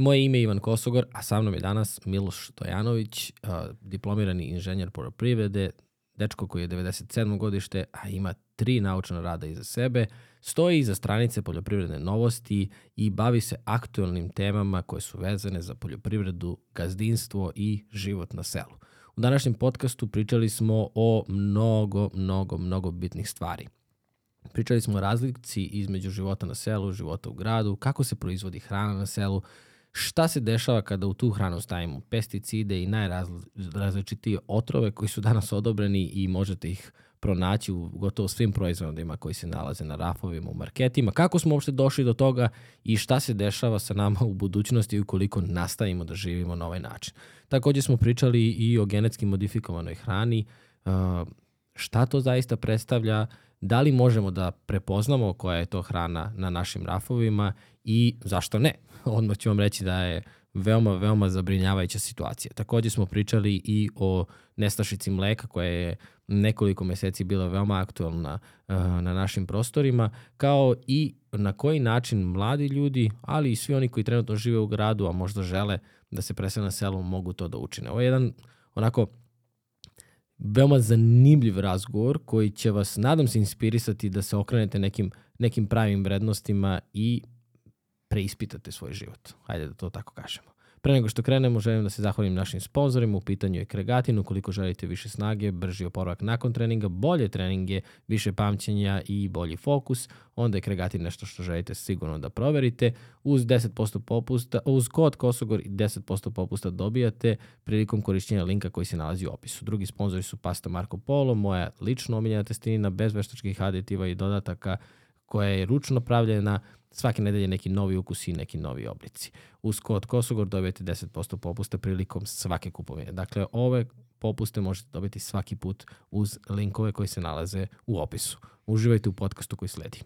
Moje ime je Ivan Kosogor, a sa mnom je danas Miloš Stojanović, diplomirani inženjer poljoprivrede, dečko koji je 97. godište, a ima tri naučna rada iza sebe, stoji iza stranice poljoprivredne novosti i bavi se aktualnim temama koje su vezane za poljoprivredu, gazdinstvo i život na selu. U današnjem podcastu pričali smo o mnogo, mnogo, mnogo bitnih stvari. Pričali smo o razlici između života na selu, života u gradu, kako se proizvodi hrana na selu, šta se dešava kada u tu hranu stavimo pesticide i najrazličitije otrove koji su danas odobreni i možete ih pronaći u gotovo svim proizvodima koji se nalaze na rafovima u marketima. Kako smo uopšte došli do toga i šta se dešava sa nama u budućnosti ukoliko nastavimo da živimo na ovaj način. Takođe smo pričali i o genetski modifikovanoj hrani, šta to zaista predstavlja, da li možemo da prepoznamo koja je to hrana na našim rafovima i zašto ne. Odmah ću vam reći da je veoma, veoma zabrinjavajuća situacija. Takođe smo pričali i o nestašici mleka koja je nekoliko meseci bila veoma aktualna uh, na našim prostorima, kao i na koji način mladi ljudi, ali i svi oni koji trenutno žive u gradu, a možda žele da se presele na selu, mogu to da učine. Ovo je jedan onako veoma zanimljiv razgovor koji će vas, nadam se, inspirisati da se okrenete nekim, nekim pravim vrednostima i preispitate svoj život. Hajde da to tako kažemo. Pre nego što krenemo, želim da se zahvalim našim sponsorima. U pitanju je Kregatin. Ukoliko želite više snage, brži oporavak nakon treninga, bolje treninge, više pamćenja i bolji fokus, onda je Kregatin nešto što želite sigurno da proverite. Uz 10% popusta, uz kod Kosogor 10% popusta dobijate prilikom korišćenja linka koji se nalazi u opisu. Drugi sponzori su Pasta Marco Polo, moja lično omiljena testinina bez veštačkih aditiva i dodataka koja je ručno pravljena, svake nedelje neki novi ukus i neki novi oblici. Uz kod Kosogor dobijete 10% popusta prilikom svake kupovine. Dakle, ove popuste možete dobiti svaki put uz linkove koji se nalaze u opisu. Uživajte u podcastu koji sledi.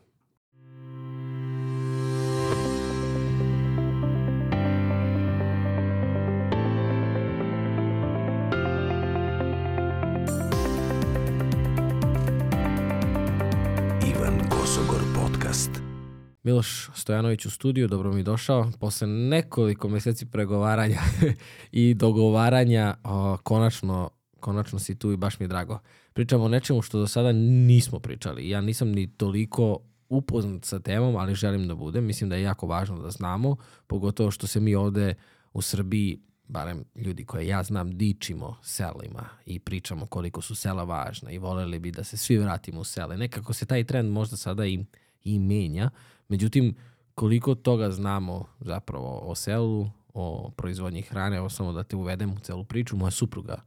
Miloš Stojanović u studiju, dobro mi došao. Posle nekoliko meseci pregovaranja i dogovaranja, o, konačno, konačno si tu i baš mi je drago. Pričamo o nečemu što do sada nismo pričali. Ja nisam ni toliko upoznat sa temom, ali želim da budem. Mislim da je jako važno da znamo, pogotovo što se mi ovde u Srbiji barem ljudi koje ja znam, dičimo selima i pričamo koliko su sela važna i voleli bi da se svi vratimo u sele. Nekako se taj trend možda sada i, i menja, Međutim, koliko toga znamo zapravo o selu, o proizvodnji hrane, evo samo da te uvedem u celu priču, moja supruga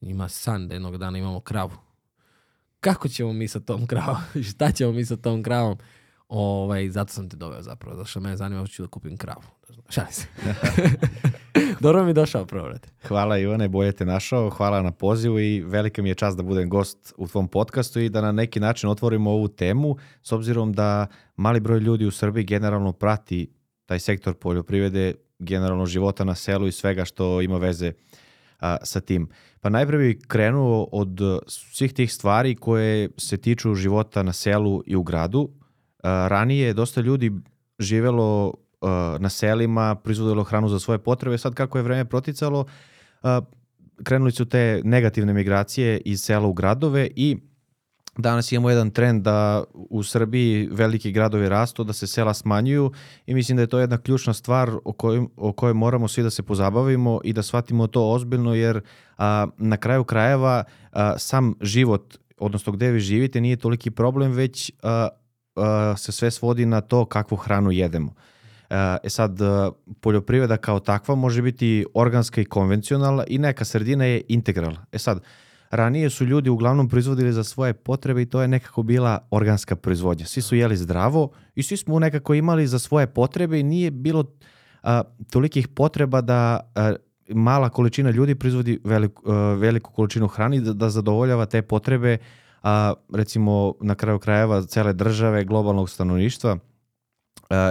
ima san da jednog dana imamo kravu. Kako ćemo mi sa tom kravom? Šta ćemo mi sa tom kravom? Ovaj, zato sam te doveo zapravo, zato što me zanima ću da kupim kravu. Šalim se. Dobro mi došao prvo, brate. Hvala Ivane, bolje te našao, hvala na pozivu i velika mi je čast da budem gost u tvom podcastu i da na neki način otvorimo ovu temu, s obzirom da mali broj ljudi u Srbiji generalno prati taj sektor poljoprivrede, generalno života na selu i svega što ima veze a, sa tim. Pa najprej bih krenuo od svih tih stvari koje se tiču života na selu i u gradu. A, ranije dosta ljudi živelo uh, na selima, proizvodilo hranu za svoje potrebe. Sad kako je vreme proticalo, uh, krenuli su te negativne migracije iz sela u gradove i danas imamo jedan trend da u Srbiji veliki gradovi rastu, da se sela smanjuju i mislim da je to jedna ključna stvar o kojoj, o kojoj moramo svi da se pozabavimo i da shvatimo to ozbiljno jer a, na kraju krajeva a, sam život, odnosno gde vi živite, nije toliki problem, već a, se sve svodi na to kakvu hranu jedemo. E sad, poljoprivreda kao takva može biti organska i konvencionalna i neka sredina je integralna. E sad, ranije su ljudi uglavnom proizvodili za svoje potrebe i to je nekako bila organska proizvodnja. Svi su jeli zdravo i svi smo nekako imali za svoje potrebe i nije bilo a, tolikih potreba da a, mala količina ljudi proizvodi veliku, a, veliku količinu hrane da, da zadovoljava te potrebe a, recimo na kraju krajeva cele države, globalnog stanovništva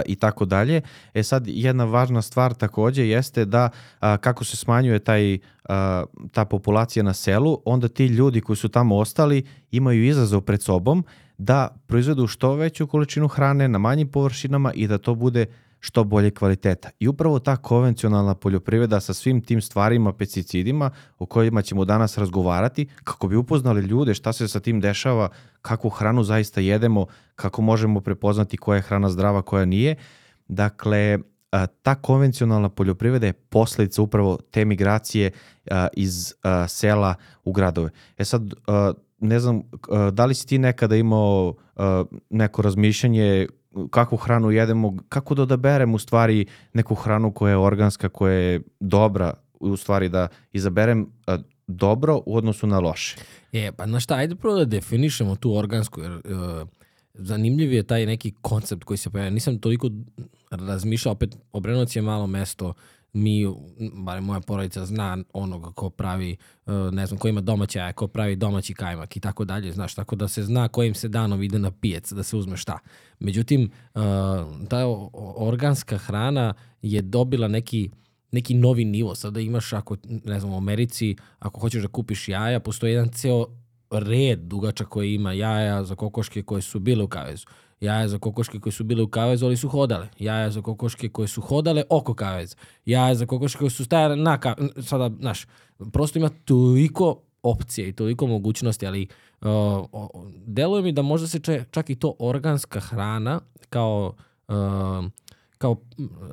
i tako dalje. E sad jedna važna stvar takođe jeste da a, kako se smanjuje taj, a, ta populacija na selu, onda ti ljudi koji su tamo ostali imaju izazov pred sobom da proizvedu što veću količinu hrane na manjim površinama i da to bude što bolje kvaliteta. I upravo ta konvencionalna poljoprivreda sa svim tim stvarima, pesticidima o kojima ćemo danas razgovarati, kako bi upoznali ljude šta se sa tim dešava, kakvu hranu zaista jedemo, kako možemo prepoznati koja je hrana zdrava, koja nije. Dakle, ta konvencionalna poljoprivreda je posledica upravo te migracije iz sela u gradove. E sad, ne znam, da li si ti nekada imao neko razmišljanje kakvu hranu jedemo, kako da odaberem u stvari neku hranu koja je organska, koja je dobra, u stvari da izaberem dobro u odnosu na loše. E, pa na šta, ajde prvo da definišemo tu organsku, jer uh, zanimljiv je taj neki koncept koji se pojavlja. Nisam toliko razmišljao, opet Obrenovac je malo mesto, mi, bare moja porodica zna onoga ko pravi, e, ne znam, ko ima domaće jaja, ko pravi domaći kajmak i tako dalje, znaš, tako da se zna kojim se danom ide na pijec, da se uzme šta. Međutim, e, ta organska hrana je dobila neki, neki novi nivo. Sada imaš, ako, ne znam, u Americi, ako hoćeš da kupiš jaja, postoji jedan ceo red dugačak koji ima jaja za kokoške koje su bile u kavezu. Jaja za kokoške koje su bile u kavezu, ali su hodale. Jaja za kokoške koje su hodale oko kaveza. Jaja za kokoške koje su stajale na kavezu. Sada, znaš, prosto ima toliko opcije i toliko mogućnosti, ali uh, deluje mi da možda se čak i to organska hrana kao, uh, kao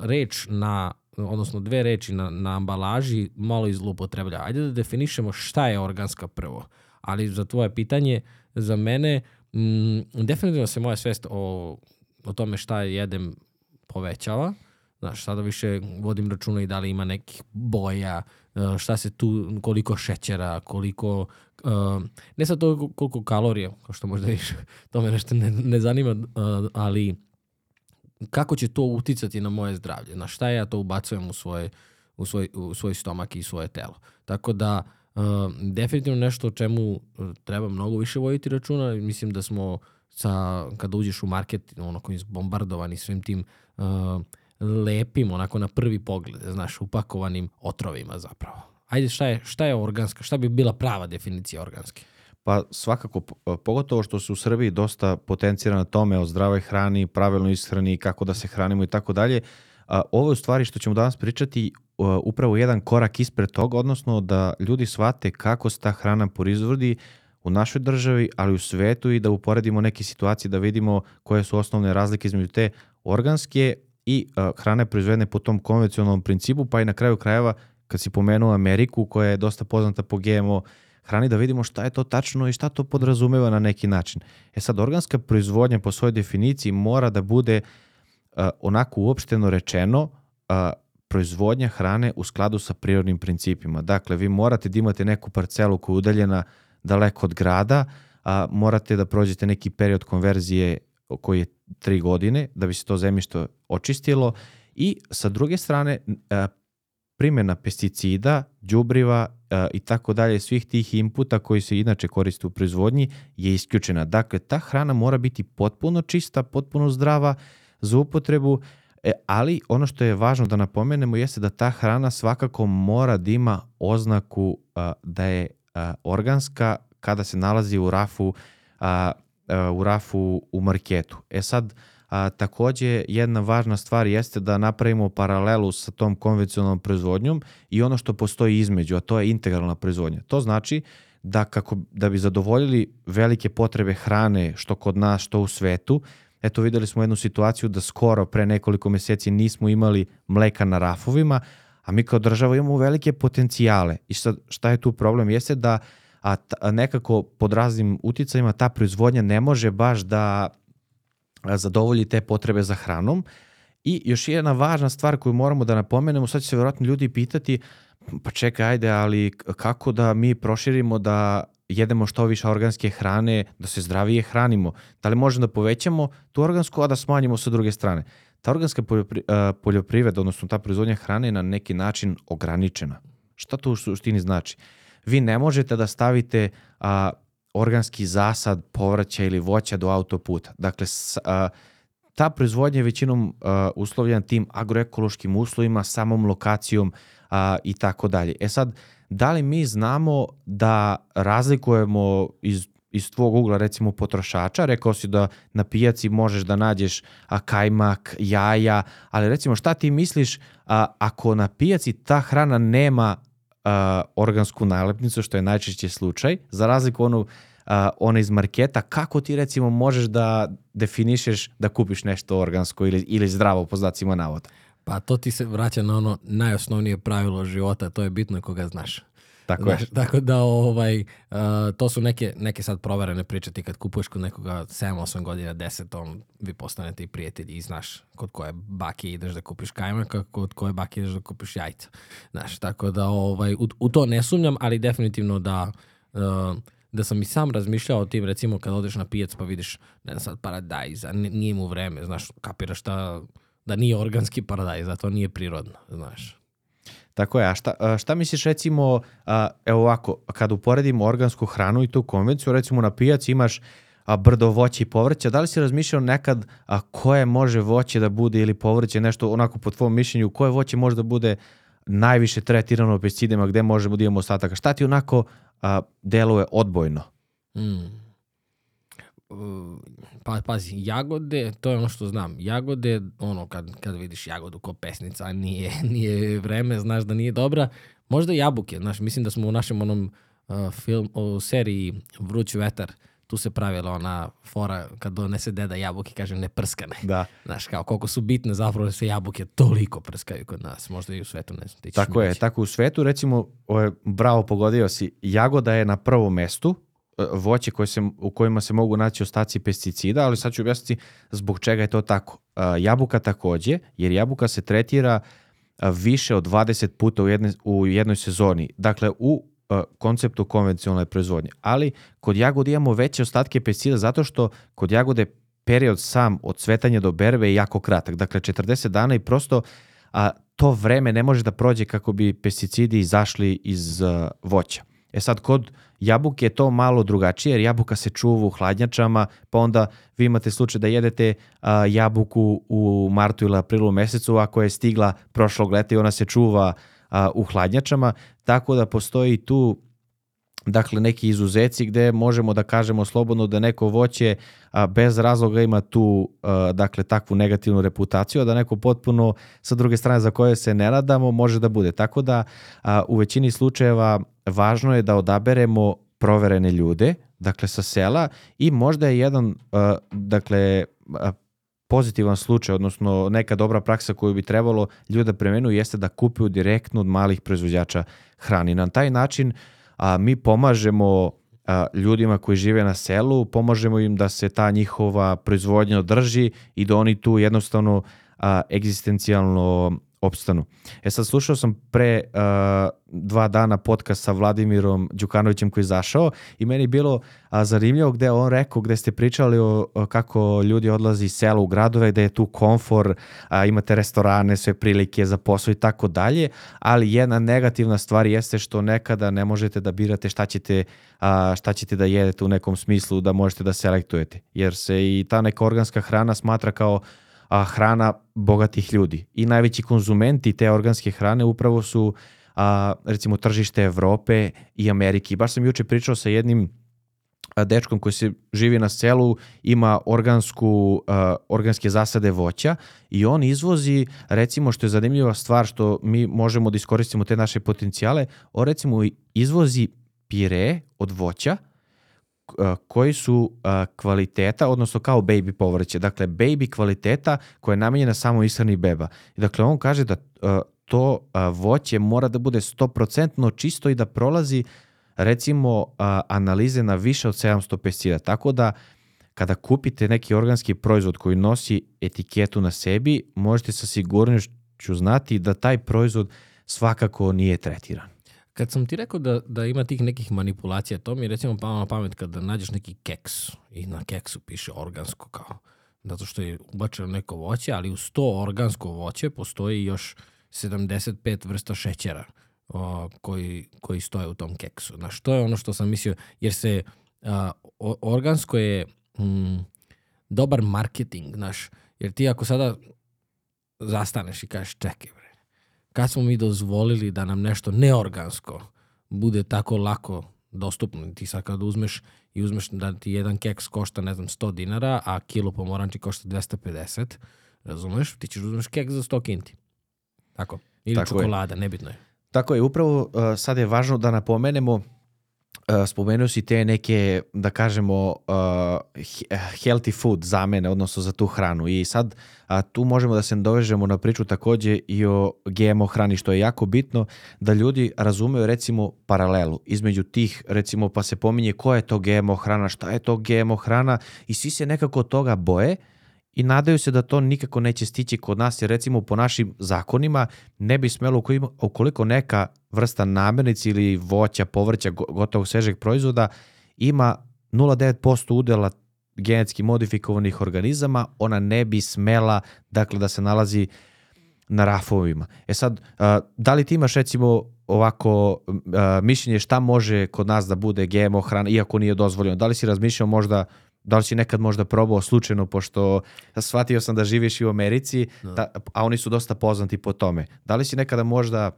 reč na odnosno dve reči na, na ambalaži malo izlupotreblja. Ajde da definišemo šta je organska prvo. Ali za tvoje pitanje, za mene, mm, definitivno se moja svest o, o tome šta jedem povećava. Znaš, sada više vodim računa i da li ima nekih boja, e, šta se tu, koliko šećera, koliko, uh, ne sad to koliko kalorija, kao što možda viš, to me nešto ne, ne zanima, uh, ali kako će to uticati na moje zdravlje, na šta ja to ubacujem u, svoje, u, svoj, u svoj stomak i svoje telo. Tako da, definitivno nešto o čemu uh, treba mnogo više voditi računa. Mislim da smo sa, kada uđeš u market, onako izbombardovani svim tim uh, lepim, onako na prvi pogled, znaš, upakovanim otrovima zapravo. Ajde, šta je, šta je organska? Šta bi bila prava definicija organske? Pa svakako, pogotovo što se u Srbiji dosta potencira na tome o zdravoj hrani, pravilnoj ishrani, kako da se hranimo i tako dalje. Ovo je u stvari što ćemo danas pričati upravo jedan korak ispred toga, odnosno da ljudi shvate kako se ta hrana proizvodi u našoj državi, ali u svetu i da uporedimo neke situacije da vidimo koje su osnovne razlike između te organske i hrane proizvedene po tom konvencionalnom principu, pa i na kraju krajeva kad si pomenuo Ameriku koja je dosta poznata po GMO hrani, da vidimo šta je to tačno i šta to podrazumeva na neki način. E sad, organska proizvodnja po svojoj definiciji mora da bude uh, onako uopšteno rečeno proizvodnja hrane u skladu sa prirodnim principima. Dakle, vi morate da imate neku parcelu koja je udaljena daleko od grada, a morate da prođete neki period konverzije koji je tri godine da bi se to zemljište očistilo i sa druge strane primjena pesticida, đubriva i tako dalje, svih tih inputa koji se inače koriste u proizvodnji je isključena. Dakle, ta hrana mora biti potpuno čista, potpuno zdrava za upotrebu, E, ali ono što je važno da napomenemo jeste da ta hrana svakako mora da ima oznaku a, da je a, organska kada se nalazi u rafu a, a, u rafu u marketu. E sad, a, takođe jedna važna stvar jeste da napravimo paralelu sa tom konvencionalnom proizvodnjom i ono što postoji između, a to je integralna proizvodnja. To znači da kako da bi zadovoljili velike potrebe hrane što kod nas, što u svetu, Eto, videli smo jednu situaciju da skoro pre nekoliko meseci nismo imali mleka na rafovima, a mi kao država imamo velike potencijale. I sad, šta je tu problem? Jeste da a, a nekako pod raznim uticajima ta proizvodnja ne može baš da zadovolji te potrebe za hranom. I još jedna važna stvar koju moramo da napomenemo, sad će se vjerojatno ljudi pitati, pa čekaj, ajde, ali kako da mi proširimo da jedemo što više organske hrane, da se zdravije hranimo. Da li možemo da povećamo tu organsku, a da smanjimo sa druge strane? Ta organska poljoprivreda, odnosno ta proizvodnja hrane je na neki način ograničena. Šta to u suštini znači? Vi ne možete da stavite a, organski zasad povrća ili voća do autoputa. Dakle, s, a, ta proizvodnja je većinom a, uslovljena tim agroekološkim uslovima, samom lokacijom a, i tako dalje. E sad, da li mi znamo da razlikujemo iz iz tvog ugla recimo potrošača, rekao si da na pijaci možeš da nađeš a, kajmak, jaja, ali recimo šta ti misliš a, ako na pijaci ta hrana nema a, organsku nalepnicu, što je najčešći slučaj, za razliku onu a, one iz marketa, kako ti recimo možeš da definišeš da kupiš nešto organsko ili, ili zdravo po znacima navoda? Pa to ti se vraća na ono najosnovnije pravilo života, to je bitno koga znaš. Tako Znaš, je. tako da ovaj, uh, to su neke, neke sad proverene priče ti kad kupuješ kod nekoga 7-8 godina, 10, on, vi postanete i prijatelji i znaš kod koje bake ideš da kupiš kajmaka, kod koje bake ideš da kupiš jajca. Znaš, tako da ovaj, u, u to ne sumnjam, ali definitivno da uh, da sam i sam razmišljao o tim, recimo kad odeš na pijac pa vidiš, ne znam sad, paradajz, a n- nije mu vreme, znaš, kapiraš da, da nije organski paradajz, da to nije prirodno, znaš. Tako je, a šta, šta misliš recimo, a, evo ovako, kad uporedimo organsku hranu i tu konvenciju, recimo na pijaci imaš a, brdo voća i povrća, da li si razmišljao nekad a, koje može voće da bude ili povrće, nešto onako po tvom mišljenju, koje voće može da bude najviše tretirano pesticidima, gde možemo da imamo ostataka? Šta ti onako a, deluje odbojno? Mm. Pa, pazi, jagode, to je ono što znam. Jagode, ono, kad, kad vidiš jagodu ko pesnica, nije, nije vreme, znaš da nije dobra. Možda jabuke, znaš, mislim da smo u našem onom uh, film, o seriji Vruć vetar, tu se pravila ona fora kad donese deda jabuke, kaže ne prskane. Da. Znaš, kao koliko su bitne zapravo se jabuke toliko prskaju kod nas, možda i u svetu, ne znam, ti ćeš Tako je, tako u svetu, recimo, o, bravo pogodio si, jagoda je na prvom mestu, voće koje se, u kojima se mogu naći ostaci pesticida, ali sad ću objasniti zbog čega je to tako. A, jabuka takođe, jer jabuka se tretira a, više od 20 puta u, jedne, u jednoj sezoni. Dakle, u konceptu konvencionalne proizvodnje. Ali kod jagode imamo veće ostatke pesticida zato što kod jagode period sam od cvetanja do berbe je jako kratak. Dakle, 40 dana i prosto a, to vreme ne može da prođe kako bi pesticidi izašli iz a, voća. E sad, kod jabuke je to malo drugačije, jer jabuka se čuva u hladnjačama, pa onda vi imate slučaj da jedete a, jabuku u martu ili aprilu mesecu, ako je stigla prošlog leta i ona se čuva a, u hladnjačama, tako da postoji tu dakle neki izuzeci gde možemo da kažemo slobodno da neko voće a, bez razloga ima tu a, dakle takvu negativnu reputaciju, a da neko potpuno sa druge strane za koje se ne nadamo može da bude. Tako da a, u većini slučajeva važno je da odaberemo proverene ljude, dakle sa sela i možda je jedan a, dakle a, pozitivan slučaj, odnosno neka dobra praksa koju bi trebalo ljuda premenu jeste da kupuju direktno od malih proizvođača hrani. Na taj način a, mi pomažemo a, ljudima koji žive na selu, pomažemo im da se ta njihova proizvodnja održi i da oni tu jednostavno a, egzistencijalno opstanu. E sad slušao sam pre a, dva dana podcast sa Vladimirom Đukanovićem koji je izašao i meni je bilo a, zanimljivo gde on rekao, gde ste pričali o, o kako ljudi odlaze iz sela u gradove, da je tu komfor, a, imate restorane, sve prilike za posao i tako dalje, ali jedna negativna stvar jeste što nekada ne možete da birate šta ćete, a, šta ćete da jedete u nekom smislu, da možete da selektujete, jer se i ta neka organska hrana smatra kao a, hrana bogatih ljudi. I najveći konzumenti te organske hrane upravo su a, recimo tržište Evrope i Amerike. Baš sam juče pričao sa jednim dečkom koji se živi na selu, ima organsku, a, organske zasade voća i on izvozi, recimo što je zanimljiva stvar što mi možemo da iskoristimo te naše potencijale, on recimo izvozi pire od voća, a, koji su kvaliteta, odnosno kao baby povrće. Dakle, baby kvaliteta koja je namenjena samo ishrani beba. Dakle, on kaže da to voće mora da bude 100% čisto i da prolazi recimo analize na više od 700 pesticida. Tako da kada kupite neki organski proizvod koji nosi etiketu na sebi, možete sa sigurnošću znati da taj proizvod svakako nije tretiran. Kad sam ti rekao da, da ima tih nekih manipulacija, to mi je recimo palo na pamet kada nađeš neki keks i na keksu piše organsko kao, zato što je ubačeno neko voće, ali uz to organsko voće postoji još 75 vrsta šećera o, koji, koji stoje u tom keksu. Znaš, to je ono što sam mislio, jer se a, o, organsko je mm, dobar marketing, znaš, jer ti ako sada zastaneš i kažeš čekaj kad smo mi dozvolili da nam nešto neorgansko bude tako lako dostupno. Ti sad kad uzmeš i uzmeš da ti jedan keks košta, ne znam, 100 dinara, a kilo pomoranči košta 250, razumeš? Ti ćeš da uzmeš keks za 100 kinti. Tako. Ili Tako je. čokolada, nebitno je. Tako je, upravo uh, sad je važno da napomenemo spomenuo si te neke, da kažemo, uh, he- healthy food zamene, odnosno za tu hranu. I sad a, tu možemo da se dovežemo na priču takođe i o GMO hrani, što je jako bitno da ljudi razumeju recimo paralelu između tih, recimo pa se pominje ko je to GMO hrana, šta je to GMO hrana i svi se nekako toga boje i nadaju se da to nikako neće stići kod nas, jer recimo po našim zakonima ne bi smelo ukoliko- neka vrsta namirnice ili voća, povrća, go- gotovog svežeg proizvoda ima 0,9% udela genetski modifikovanih organizama, ona ne bi smela dakle, da se nalazi na rafovima. E sad, da li ti imaš recimo ovako mišljenje šta može kod nas da bude GMO hrana, iako nije dozvoljeno? Da li si razmišljao možda da li si nekad možda probao slučajno, pošto shvatio sam da živiš i u Americi, da, a oni su dosta poznati po tome. Da li si nekada možda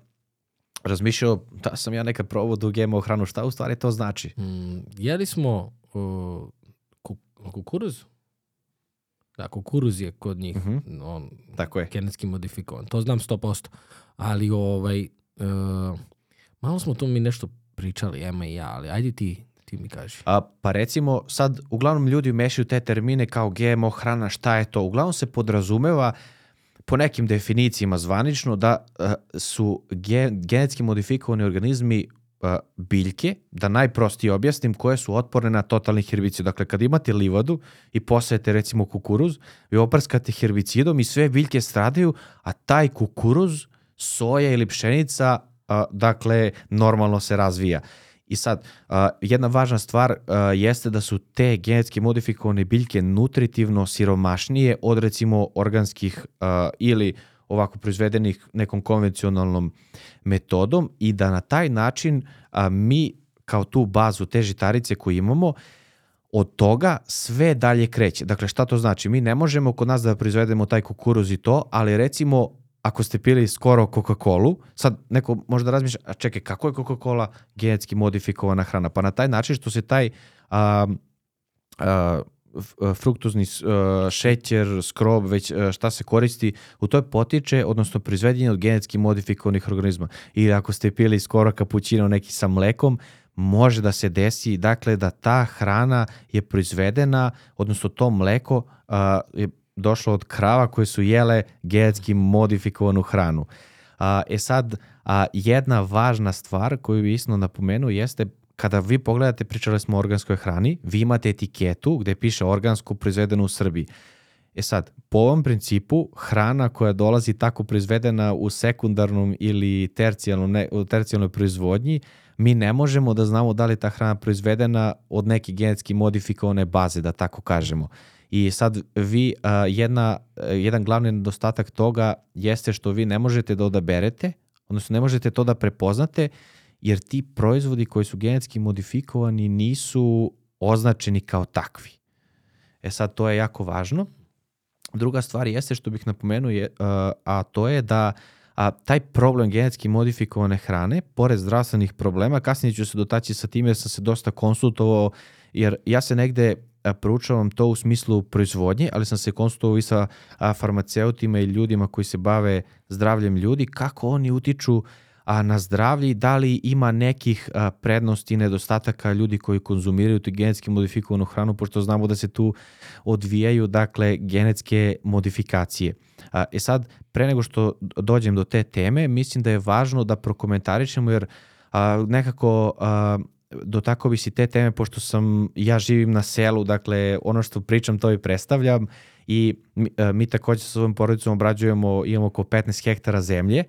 razmišljao da sam ja nekad probao da GMO hranu, šta u stvari to znači? Mm, jeli smo uh, ku, kukuruz? Da, kukuruz je kod njih Mhm. on, Tako je. genetski modifikovan. To znam 100%. Ali ovaj, uh, malo smo tu mi nešto pričali, Ema i ja, ali ajde ti, ti mi kaži. A, pa recimo, sad uglavnom ljudi mešaju te termine kao GMO hrana, šta je to? Uglavnom se podrazumeva po nekim definicijama zvanično da a, su gen, genetski modifikovani organizmi a, biljke, da najprostije objasnim, koje su otporne na totalni herbicid. Dakle, kad imate livadu i posajete recimo kukuruz, vi oprskate herbicidom i sve biljke stradaju, a taj kukuruz, soja ili pšenica, a, dakle, normalno se razvija. I sad, a, jedna važna stvar a, jeste da su te genetski modifikovane biljke nutritivno siromašnije od recimo organskih a, ili ovako proizvedenih nekom konvencionalnom metodom i da na taj način mi kao tu bazu te žitarice koju imamo od toga sve dalje kreće. Dakle, šta to znači? Mi ne možemo kod nas da proizvedemo taj kukuruz i to, ali recimo ako ste pili skoro Coca-Cola, sad neko možda razmišlja, a čekaj, kako je Coca-Cola genetski modifikovana hrana? Pa na taj način što se taj a, a, f- fruktozni s- a, šećer, skrob, već šta se koristi, u toj potiče, odnosno proizvedanje od genetski modifikovanih organizma. Ili ako ste pili skoro kapućino neki sa mlekom, može da se desi dakle da ta hrana je proizvedena, odnosno to mleko a, je došlo od krava koje su jele genetski modifikovanu hranu. A, e sad, a, jedna važna stvar koju bi isto napomenuo jeste kada vi pogledate, pričali smo o organskoj hrani, vi imate etiketu gde piše organsku proizvedenu u Srbiji. E sad, po ovom principu, hrana koja dolazi tako proizvedena u sekundarnom ili tercijalnom, ne, tercijalnoj proizvodnji, mi ne možemo da znamo da li ta hrana proizvedena od neke genetski modifikovane baze, da tako kažemo. I sad vi, a, jedna, jedan glavni nedostatak toga jeste što vi ne možete da odaberete, odnosno ne možete to da prepoznate, jer ti proizvodi koji su genetski modifikovani nisu označeni kao takvi. E sad, to je jako važno. Druga stvar jeste što bih napomenuo, je, a, a to je da a, taj problem genetski modifikovane hrane, pored zdravstvenih problema, kasnije ću se dotaći sa time jer sam se dosta konsultovao, jer ja se negde proučavam to u smislu proizvodnje, ali sam se konsultovao i sa farmaceutima i ljudima koji se bave zdravljem ljudi, kako oni utiču a na zdravlje i da li ima nekih a, prednosti i nedostataka ljudi koji konzumiraju tu genetski modifikovanu hranu, pošto znamo da se tu odvijaju dakle genetske modifikacije. A, e sad, pre nego što dođem do te teme, mislim da je važno da prokomentarišemo jer a, nekako a, dotakao bi si te teme pošto sam, ja živim na selu, dakle ono što pričam to i predstavljam i mi, a, mi takođe sa svojom porodicom obrađujemo, imamo oko 15 hektara zemlje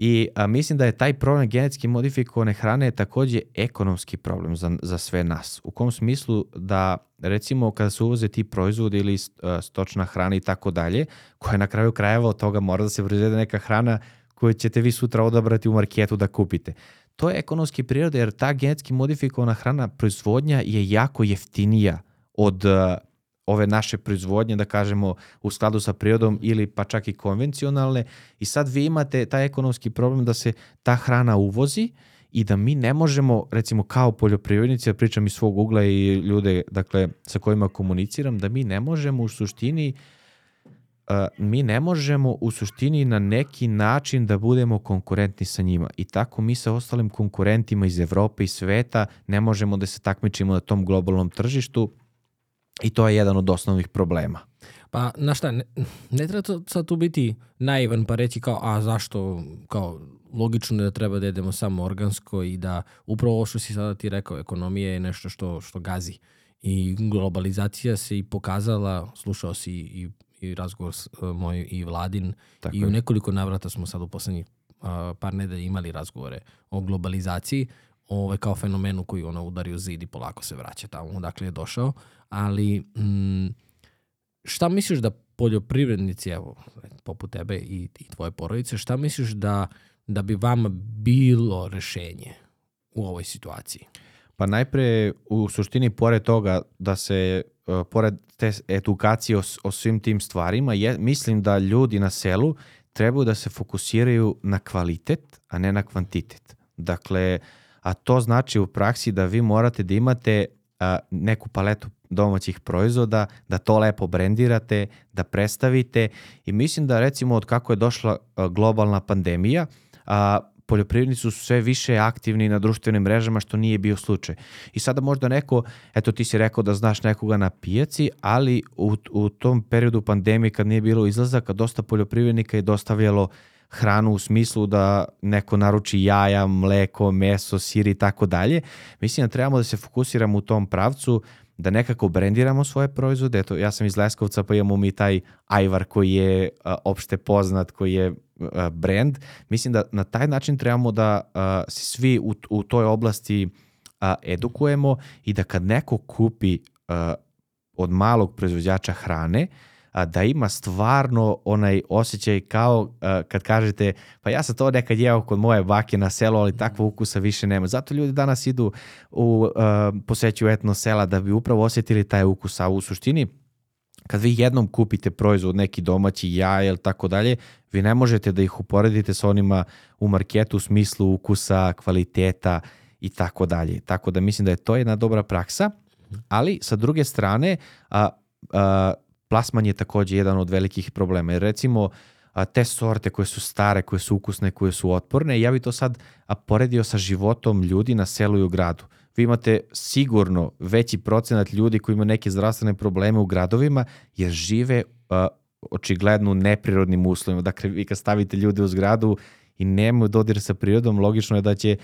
I a, mislim da je taj problem genetski modifikovane hrane takođe ekonomski problem za, za sve nas. U kom smislu da recimo kada se uvoze ti proizvodi ili a, stočna hrana i tako dalje, koja na kraju krajeva od toga mora da se proizvede neka hrana koju ćete vi sutra odabrati u marketu da kupite. To je ekonomski prirode jer ta genetski modifikovana hrana proizvodnja je jako jeftinija od a, ove naše proizvodnje, da kažemo, u skladu sa prirodom ili pa čak i konvencionalne. I sad vi imate taj ekonomski problem da se ta hrana uvozi i da mi ne možemo, recimo kao poljoprivrednici, ja pričam iz svog ugla i ljude dakle, sa kojima komuniciram, da mi ne možemo u suštini Uh, mi ne možemo u suštini na neki način da budemo konkurentni sa njima i tako mi sa ostalim konkurentima iz Evrope i sveta ne možemo da se takmičimo na tom globalnom tržištu i to je jedan od osnovnih problema. Pa, na šta, ne, ne treba sad tu biti naivan pa reći kao, a zašto, kao, logično je da treba da jedemo samo organsko i da upravo ovo što si sada ti rekao, ekonomija je nešto što, što gazi. I globalizacija se i pokazala, slušao si i, i razgovor s, uh, moj i Vladin. Tako i u nekoliko navrata smo sad u poslednjih uh, par nedelja imali razgovore o globalizaciji, ove, kao fenomenu koji ono udari u zid i polako se vraća tamo odakle je došao, ali mm, šta misliš da poljoprivrednici, evo, poput tebe i, i tvoje porodice, šta misliš da, da bi vama bilo rešenje u ovoj situaciji? Pa najpre, u suštini, pored toga da se, uh, pored te edukacije o, o svim tim stvarima, je, mislim da ljudi na selu trebaju da se fokusiraju na kvalitet, a ne na kvantitet. Dakle, a to znači u praksi da vi morate da imate a, neku paletu domaćih proizvoda, da to lepo brendirate, da predstavite i mislim da recimo od kako je došla globalna pandemija, a, poljoprivrednici su sve više aktivni na društvenim mrežama, što nije bio slučaj. I sada možda neko, eto ti si rekao da znaš nekoga na pijaci, ali u, u tom periodu pandemije kad nije bilo izlazaka, dosta poljoprivrednika je dostavljalo hranu u smislu da neko naruči jaja, mleko, meso, sir i tako dalje. Mislim da trebamo da se fokusiramo u tom pravcu, da nekako brendiramo svoje proizvode. Eto, ja sam iz Leskovca, pa imamo mi taj ajvar koji je a, opšte poznat, koji je a, brand. Mislim da na taj način trebamo da se svi u, u toj oblasti a, edukujemo i da kad neko kupi a, od malog proizvođača hrane, a, da ima stvarno onaj osjećaj kao kad kažete pa ja sam to nekad jeo kod moje bake na selu, ali takva ukusa više nema. Zato ljudi danas idu u a, poseću etno sela da bi upravo osjetili taj ukus, a u suštini kad vi jednom kupite proizvod, neki domaći jaja ili tako dalje, vi ne možete da ih uporedite sa onima u marketu u smislu ukusa, kvaliteta i tako dalje. Tako da mislim da je to jedna dobra praksa, ali sa druge strane, a, a, plasman je takođe jedan od velikih problema. Jer recimo, te sorte koje su stare, koje su ukusne, koje su otporne, ja bih to sad poredio sa životom ljudi na selu i u gradu. Vi imate sigurno veći procenat ljudi koji imaju neke zdravstvene probleme u gradovima, jer žive očigledno u neprirodnim uslovima. Dakle, vi kad stavite ljude u zgradu i nemaju dodir sa prirodom, logično je da će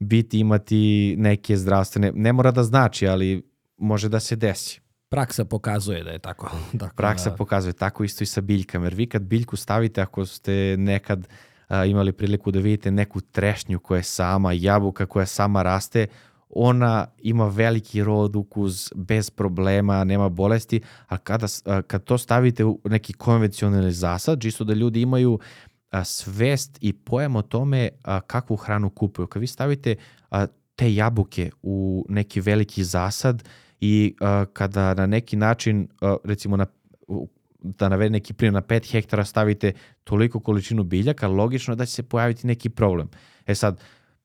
biti imati neke zdravstvene, ne mora da znači, ali može da se desi. Praksa pokazuje da je tako. tako Praksa da... pokazuje tako isto i sa biljkama, jer vi kad biljku stavite, ako ste nekad a, imali priliku da vidite neku trešnju koja je sama, jabuka koja sama raste, ona ima veliki rod, ukus, bez problema, nema bolesti, a kada, a, kad to stavite u neki konvencionalni zasad, čisto da ljudi imaju a, svest i pojam o tome a, kakvu hranu kupuju. Kad vi stavite a, te jabuke u neki veliki zasad, i uh, kada na neki način, uh, recimo na, da navede neki primjer, na 5 hektara stavite toliko količinu biljaka, logično je da će se pojaviti neki problem. E sad,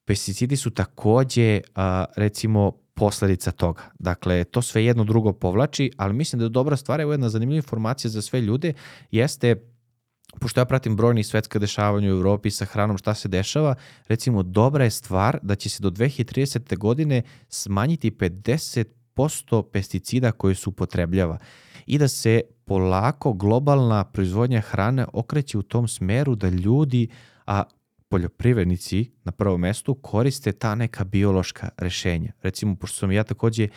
pesticidi su takođe, uh, recimo, posledica toga. Dakle, to sve jedno drugo povlači, ali mislim da je dobra stvar, evo jedna zanimljiva informacija za sve ljude, jeste pošto ja pratim brojni svetska dešavanja u Evropi sa hranom, šta se dešava, recimo dobra je stvar da će se do 2030. godine smanjiti 50 posto pesticida koje su upotrebljava i da se polako globalna proizvodnja hrane okreće u tom smeru da ljudi, a poljoprivrednici na prvom mestu koriste ta neka biološka rešenja. Recimo, pošto sam ja takođe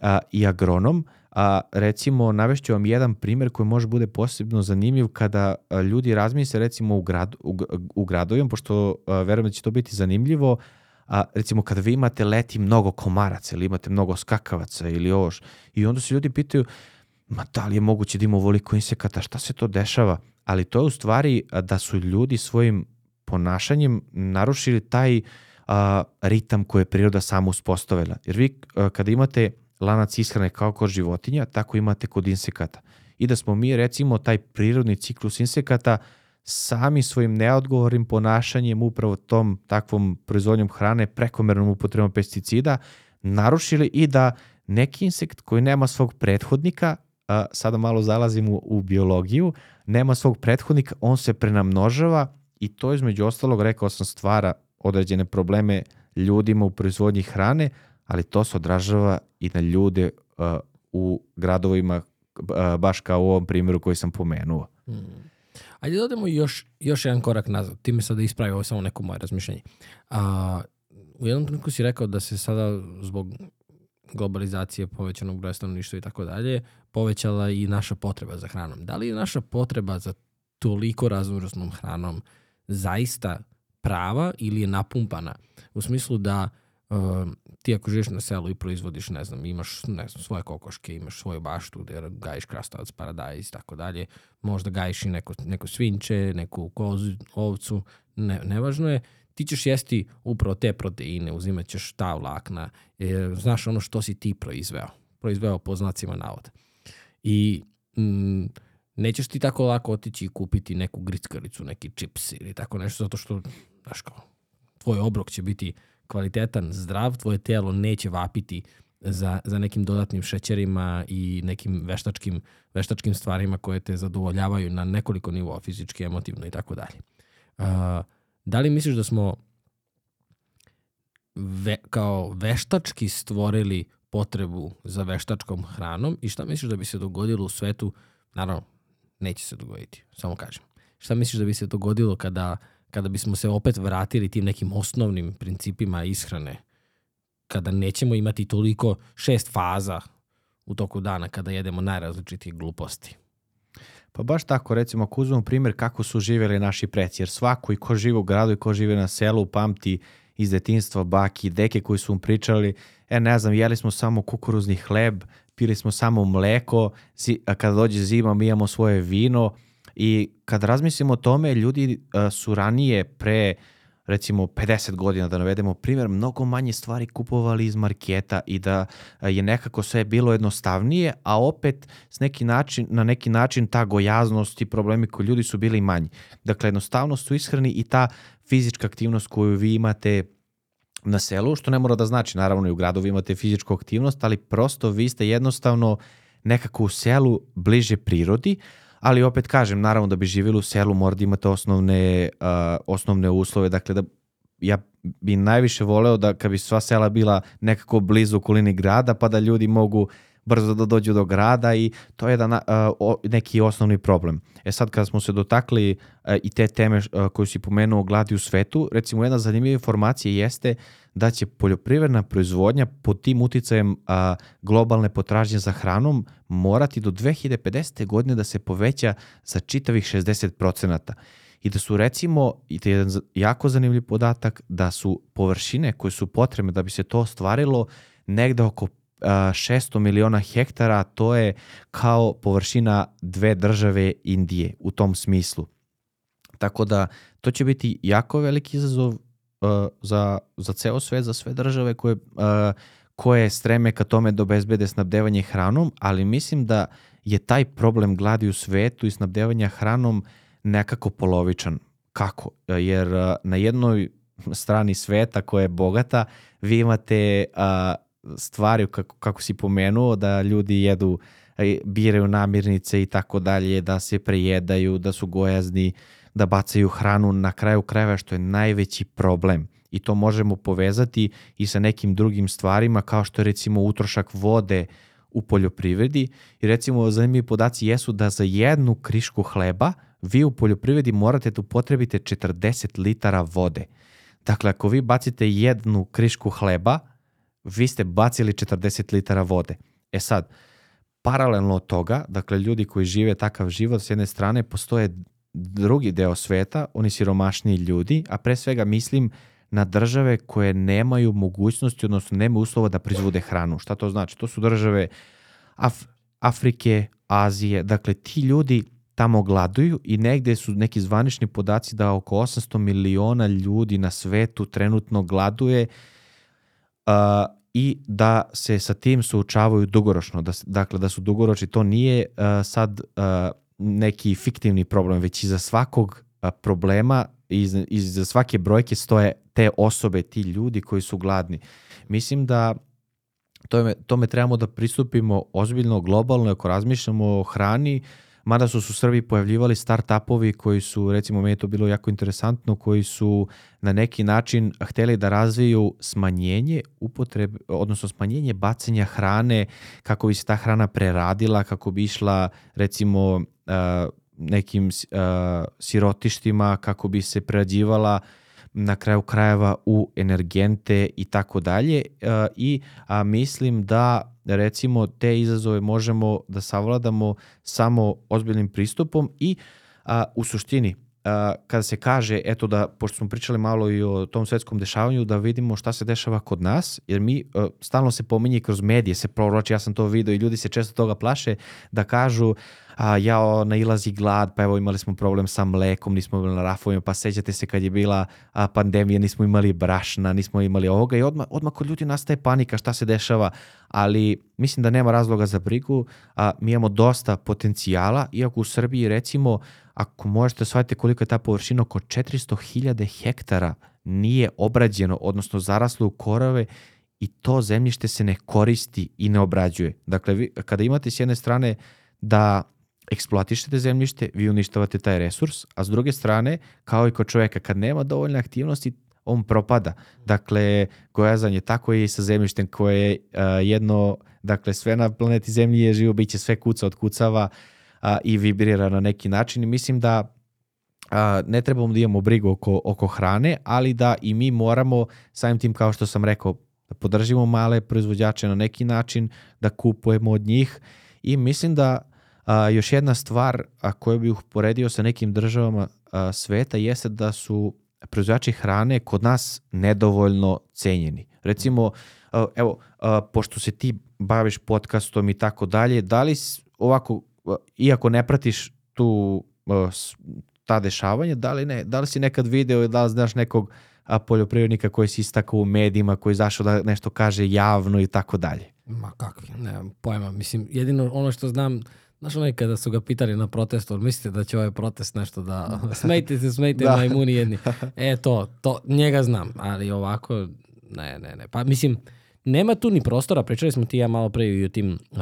a, i agronom, a, recimo navešću vam jedan primer koji može bude posebno zanimljiv kada ljudi razmisle recimo u, grad, u, u gradovima, pošto a, verujem da će to biti zanimljivo, a, recimo kada vi imate leti mnogo komaraca ili imate mnogo skakavaca ili ovoš i onda se ljudi pitaju ma da li je moguće da ima ovoliko insekata, šta se to dešava? Ali to je u stvari da su ljudi svojim ponašanjem narušili taj a, ritam koji je priroda sama uspostavila. Jer vi a, kada imate lanac ishrane kao kod životinja, tako imate kod insekata. I da smo mi recimo taj prirodni ciklus insekata sami svojim neodgovornim ponašanjem, upravo tom takvom proizvodnjom hrane, prekomernom upotrebom pesticida, narušili i da neki insekt koji nema svog prethodnika, a, sada malo zalazim u, u biologiju, nema svog prethodnika, on se prenamnožava i to između ostalog, rekao sam, stvara određene probleme ljudima u proizvodnji hrane, ali to se odražava i na ljude uh, u gradovima, uh, baš kao u ovom primjeru koji sam pomenuo. Hmm. Ajde da odemo još, još jedan korak nazad. Ti me sada ispravi ovo samo neko moje razmišljanje. A, u jednom trenutku si rekao da se sada zbog globalizacije, povećanog broja stanovništva i tako dalje, povećala i naša potreba za hranom. Da li je naša potreba za toliko raznovrsnom hranom zaista prava ili je napumpana? U smislu da uh, ti ako živiš na selu i proizvodiš, ne znam, imaš ne znam, svoje kokoške, imaš svoju baštu gde gajiš krastavac, paradajz i tako dalje, možda gajiš i neko, neko svinče, neku kozu, ovcu, ne, nevažno je, ti ćeš jesti upravo te proteine, uzimat ćeš ta vlakna, e, znaš ono što si ti proizveo, proizveo po znacima navoda. I mm, nećeš ti tako lako otići i kupiti neku grickaricu, neki čips ili tako nešto, zato što, znaš kao, tvoj obrok će biti kvalitetan, zdrav, tvoje telo neće vapiti za, za nekim dodatnim šećerima i nekim veštačkim, veštačkim stvarima koje te zadovoljavaju na nekoliko nivoa, fizički, emotivno i tako dalje. Da li misliš da smo ve, kao veštački stvorili potrebu za veštačkom hranom i šta misliš da bi se dogodilo u svetu, naravno, neće se dogoditi, samo kažem. Šta misliš da bi se dogodilo kada, kada bismo se opet vratili tim nekim osnovnim principima ishrane, kada nećemo imati toliko šest faza u toku dana kada jedemo najrazličitije gluposti? Pa baš tako, recimo, ako uzmemo primjer kako su živjeli naši preci, jer svako i ko živi u gradu i ko živi na selu pamti iz detinstva baki deke koji su mu pričali, e ne znam, jeli smo samo kukuruzni hleb, pili smo samo mleko, a kada dođe zima mi imamo svoje vino i kad razmislimo o tome, ljudi su ranije pre recimo 50 godina da navedemo primjer, mnogo manje stvari kupovali iz marketa i da je nekako sve bilo jednostavnije, a opet s neki način, na neki način ta gojaznost i problemi koji ljudi su bili manji. Dakle, jednostavnost u ishrani i ta fizička aktivnost koju vi imate na selu, što ne mora da znači, naravno i u gradu vi imate fizičku aktivnost, ali prosto vi ste jednostavno nekako u selu bliže prirodi, ali opet kažem, naravno da bi živjeli u selu mora da imate osnovne, uh, osnovne uslove, dakle da ja bi najviše voleo da kad bi sva sela bila nekako blizu okolini grada pa da ljudi mogu brzo da dođu do grada i to je jedan uh, neki osnovni problem. E sad kada smo se dotakli uh, i te teme uh, koju si pomenuo gladi u svetu, recimo jedna zanimljiva informacija jeste da će poljoprivredna proizvodnja pod tim uticajem a, globalne potražnje za hranom morati do 2050. godine da se poveća za čitavih 60%. I da su recimo, i to je jedan jako zanimljiv podatak, da su površine koje su potrebne da bi se to ostvarilo negde oko 600 miliona hektara, to je kao površina dve države Indije u tom smislu. Tako da to će biti jako veliki izazov za, za ceo svet, za sve države koje, uh, koje streme ka tome da obezbede snabdevanje hranom, ali mislim da je taj problem gladi u svetu i snabdevanja hranom nekako polovičan. Kako? Jer uh, na jednoj strani sveta koja je bogata, vi imate uh, stvari kako, kako si pomenuo da ljudi jedu biraju namirnice i tako dalje, da se prejedaju, da su gojazni, da bacaju hranu na kraju krajeva što je najveći problem i to možemo povezati i sa nekim drugim stvarima kao što je recimo utrošak vode u poljoprivredi i recimo zanimljivi podaci jesu da za jednu krišku hleba vi u poljoprivredi morate da upotrebite 40 litara vode. Dakle, ako vi bacite jednu krišku hleba, vi ste bacili 40 litara vode. E sad, paralelno od toga, dakle ljudi koji žive takav život s jedne strane, postoje drugi deo sveta, oni siromašniji ljudi, a pre svega mislim na države koje nemaju mogućnosti, odnosno nemaju uslova da proizvode hranu. Šta to znači? To su države Af Afrike, Azije, dakle ti ljudi tamo gladuju i negde su neki zvanični podaci da oko 800 miliona ljudi na svetu trenutno gladuje uh, i da se sa tim suočavaju dugoročno. Da, dakle, da su dugoročni, to nije uh, sad uh, neki fiktivni problem, već i za svakog problema iz, iz svake brojke stoje te osobe, ti ljudi koji su gladni. Mislim da tome, tome trebamo da pristupimo ozbiljno, globalno, ako razmišljamo o hrani, mada su se u Srbiji pojavljivali start-upovi koji su, recimo meni je to bilo jako interesantno, koji su na neki način hteli da razviju smanjenje upotrebe, odnosno smanjenje bacanja hrane, kako bi se ta hrana preradila, kako bi išla recimo nekim sirotištima, kako bi se prerađivala na kraju krajeva u energente i tako dalje i a, mislim da recimo te izazove možemo da savladamo samo ozbiljnim pristupom i a, u suštini a, kada se kaže, eto da, pošto smo pričali malo i o tom svetskom dešavanju, da vidimo šta se dešava kod nas, jer mi a, stalno se pominje kroz medije, se proroči, ja sam to video i ljudi se često toga plaše, da kažu a, ja nailazi glad, pa evo imali smo problem sa mlekom, nismo bili na rafovima, pa sećate se kad je bila a, pandemija, nismo imali brašna, nismo imali ovoga i odmah, odmah kod ljudi nastaje panika šta se dešava, ali mislim da nema razloga za brigu, a, mi imamo dosta potencijala, iako u Srbiji recimo, ako možete shvatiti koliko je ta površina, oko 400.000 hektara nije obrađeno, odnosno zaraslo u korove i to zemljište se ne koristi i ne obrađuje. Dakle, vi, kada imate s jedne strane da eksploatišete zemljište, vi uništavate taj resurs, a s druge strane, kao i kod čoveka, kad nema dovoljne aktivnosti, on propada. Dakle, gojazan je tako i sa zemljištem koje je jedno, dakle, sve na planeti Zemlji je živo biće, sve kuca od kucava uh, i vibrira na neki način i mislim da uh, ne trebamo da imamo brigu oko, oko hrane, ali da i mi moramo, samim tim kao što sam rekao, da podržimo male proizvođače na neki način, da kupujemo od njih i mislim da A, još jedna stvar a, koju bih uporedio sa nekim državama a, sveta jeste da su proizvođači hrane kod nas nedovoljno cenjeni. Recimo, a, evo, a, pošto se ti baviš podcastom i tako dalje, da li ovako, a, iako ne pratiš tu a, ta dešavanja, da li, ne, da li si nekad video i da li znaš nekog a, poljoprivrednika koji si istakao u medijima, koji zašao da nešto kaže javno i tako dalje? Ma kakvi, nemam pojma. Mislim, jedino ono što znam, Znaš onaj kada su ga pitali na protestu, mislite da će ovaj protest nešto da... Smejte se, smejte da. majmuni jedni. E to, to, njega znam, ali ovako, ne, ne, ne. Pa mislim, nema tu ni prostora, pričali smo ti ja malo pre i o tim uh,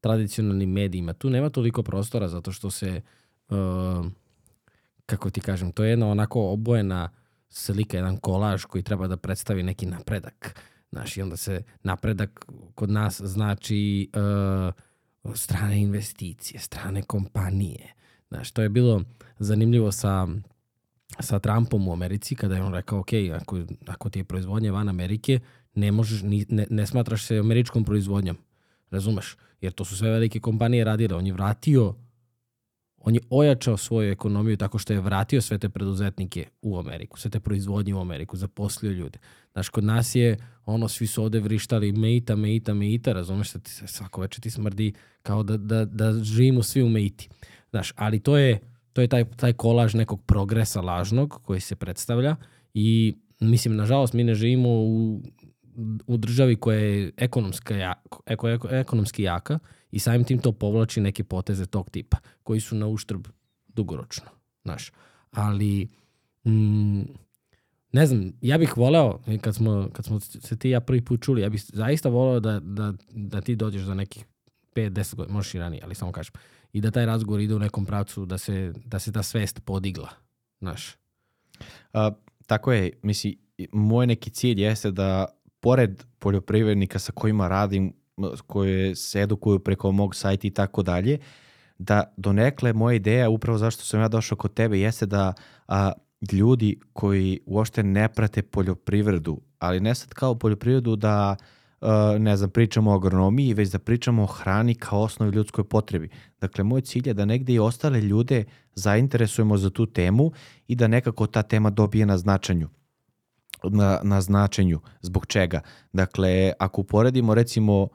tradicionalnim medijima, tu nema toliko prostora zato što se, uh, kako ti kažem, to je jedna onako obojena slika, jedan kolaž koji treba da predstavi neki napredak. Znaš, i onda se napredak kod nas znači... Uh, strane investicije, strane kompanije. Znaš, to je bilo zanimljivo sa, sa Trumpom u Americi kada je on rekao, ok, ako, ako ti je proizvodnja van Amerike, ne, možeš, ne, ne smatraš se američkom proizvodnjom. Razumeš? Jer to su sve velike kompanije radile. On je vratio on je ojačao svoju ekonomiju tako što je vratio sve te preduzetnike u Ameriku, sve te proizvodnje u Ameriku, zaposlio ljude. Znaš, kod nas je ono, svi su ovde vrištali meita, meita, meita, razumeš da ti se svako večer ti smrdi kao da, da, da živimo svi u meiti. Znaš, ali to je, to je taj, taj kolaž nekog progresa lažnog koji se predstavlja i mislim, nažalost, mi ne živimo u, u državi koja je ekonomska, eko, eko, ekonomski jaka i samim tim to povlači neke poteze tog tipa koji su na uštrb dugoročno. Znaš, ali mm, ne znam, ja bih voleo, kad smo, kad smo se ti ja prvi put čuli, ja bih zaista voleo da, da, da ti dođeš za nekih 5-10 godina, možeš i ranije, ali samo kažem, i da taj razgovor ide u nekom pravcu, da se, da se ta svest podigla, znaš. A, tako je, misli, moj neki cilj jeste da pored poljoprivrednika sa kojima radim, koje se edukuju preko mog sajta i tako dalje, da donekle moja ideja, upravo zašto sam ja došao kod tebe, jeste da a, ljudi koji uopšte ne prate poljoprivredu, ali ne sad kao poljoprivredu da ne znam, pričamo o agronomiji, već da pričamo o hrani kao osnovi ljudskoj potrebi. Dakle, moj cilj je da negde i ostale ljude zainteresujemo za tu temu i da nekako ta tema dobije na značanju na, na značenju. Zbog čega? Dakle, ako uporedimo recimo uh,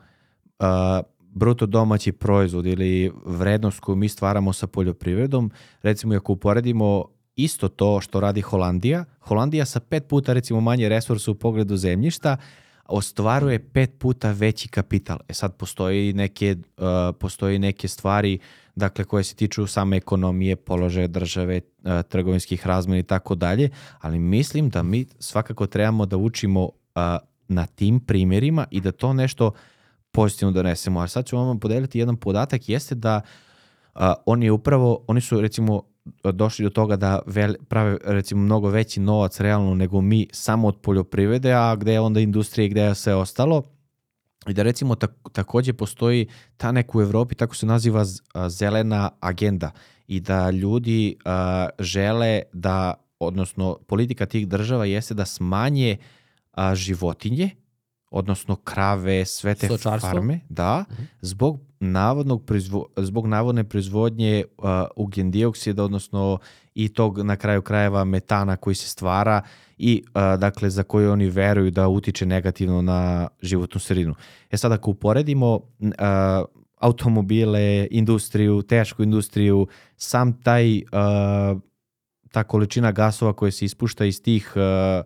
bruto domaći proizvod ili vrednost koju mi stvaramo sa poljoprivredom, recimo ako uporedimo isto to što radi Holandija. Holandija sa pet puta recimo manje resursa u pogledu zemljišta, ostvaruje pet puta veći kapital. E sad postoji neke, uh, postoji neke stvari dakle koje se tiču same ekonomije, položaja države, uh, trgovinskih razmena i tako dalje, ali mislim da mi svakako trebamo da učimo uh, na tim primjerima i da to nešto pozitivno donesemo. A sad ću vam podeliti jedan podatak, jeste da uh, oni upravo, oni su recimo došli do toga da vel, prave recimo mnogo veći novac realno nego mi samo od poljoprivrede, a gde je onda industrija i gde je sve ostalo. I da recimo tak, takođe postoji ta neka u Evropi, tako se naziva zelena agenda i da ljudi a, žele da, odnosno politika tih država jeste da smanje a, životinje, odnosno krave, sve te Stočarstvo? farme, da, Mhm. zbog navodnog proizvo, zbog navodne proizvodnje uh, ugljen dioksida, odnosno i tog na kraju krajeva metana koji se stvara i uh, dakle za koji oni veruju da utiče negativno na životnu sredinu. E sad ako uporedimo uh, automobile, industriju, tešku industriju, sam taj uh, ta količina gasova koja se ispušta iz tih uh, uh,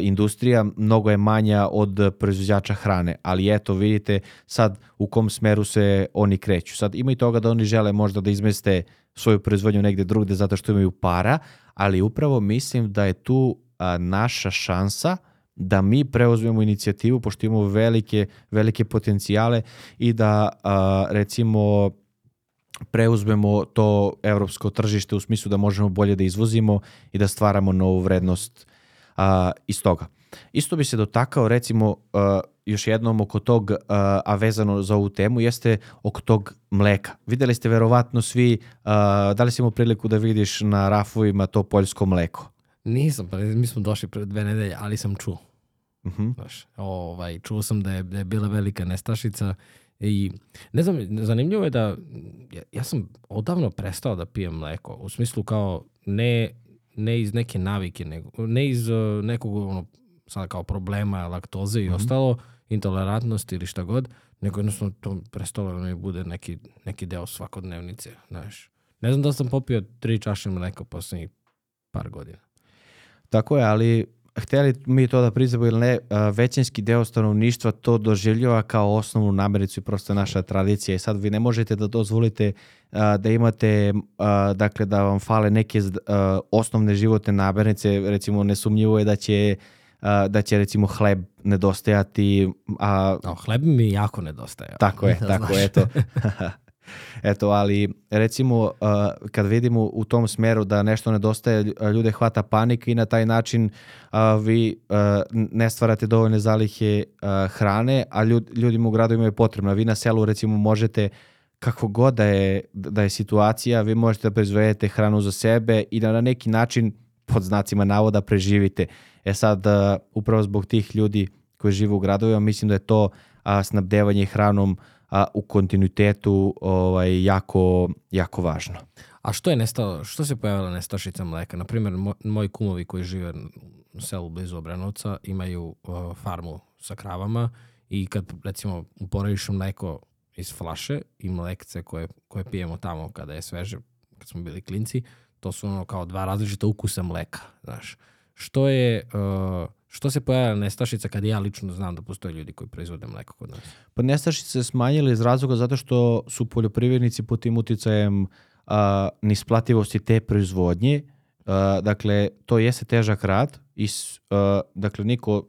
industrija mnogo je manja od proizvođača hrane, ali eto vidite sad u kom smeru se oni kreću. Sad ima i toga da oni žele možda da izmeste svoju proizvodnju negde drugde zato što imaju para, ali upravo mislim da je tu a, naša šansa da mi preuzmemo inicijativu pošto imamo velike, velike potencijale i da a, recimo preuzmemo to evropsko tržište u smislu da možemo bolje da izvozimo i da stvaramo novu vrednost a, iz toga. Isto bi se dotakao recimo a, još jednom oko tog, a, a vezano za ovu temu, jeste oko tog mleka. Videli ste verovatno svi, a, da li si imao priliku da vidiš na rafovima to poljsko mleko? Nisam, pa mi smo došli pre dve nedelje, ali sam čuo. Mhm. Znaš, ovaj, čuo sam da je, da je bila velika nestašica i ne znam, zanimljivo je da ja, ja sam odavno prestao da pijem mleko, u smislu kao ne, ne iz neke navike, nego, ne iz uh, nekog ono, sada kao problema, laktoze i Mhm. ostalo, intolerantnosti ili šta god, nego jednostavno to prestalo da mi bude neki, neki deo svakodnevnice, znaš. Ne znam da sam popio tri čaše mleka poslednjih par godina. Tako je, ali hteli mi to da priznamo ili ne, većinski deo stanovništva to doživljava kao osnovnu namirnicu i prosto naša tradicija i sad vi ne možete da dozvolite da imate, dakle da vam fale neke osnovne životne namirnice, recimo nesumnjivo je da će da će recimo hleb nedostajati, a No, hleb mi jako nedostaje. tako je, tako je, eto. eto, ali recimo uh, kad vidimo u tom smeru da nešto nedostaje, lj- ljude hvata panika i na taj način uh, vi uh, ne stvarate dovoljne zalihe uh, hrane, a ljud, ljudima u gradovima je potrebno. Vi na selu recimo možete kako god da je, da je situacija, vi možete da proizvedete hranu za sebe i da na neki način pod znacima navoda preživite. E sad, uh, upravo zbog tih ljudi koji žive u gradovima, mislim da je to a, snabdevanje hranom a, u kontinuitetu ovaj, jako, jako važno. A što je nestalo, što se pojavila nestašica mleka? Naprimjer, mo, moji kumovi koji žive u selu blizu Obrenovca imaju uh, farmu sa kravama i kad recimo uporediš mleko iz flaše i mlekce koje, koje pijemo tamo kada je sveže, kad smo bili klinci, to su ono kao dva različita ukusa mleka, znaš. Što je, uh, što se pojavila nestašica kad ja lično znam da postoje ljudi koji proizvode mleko kod nas? Pa nestašice se smanjile iz razloga zato što su poljoprivrednici pod tim uticajem a, nisplativosti te proizvodnje. A, dakle, to jeste težak rad i a, dakle, niko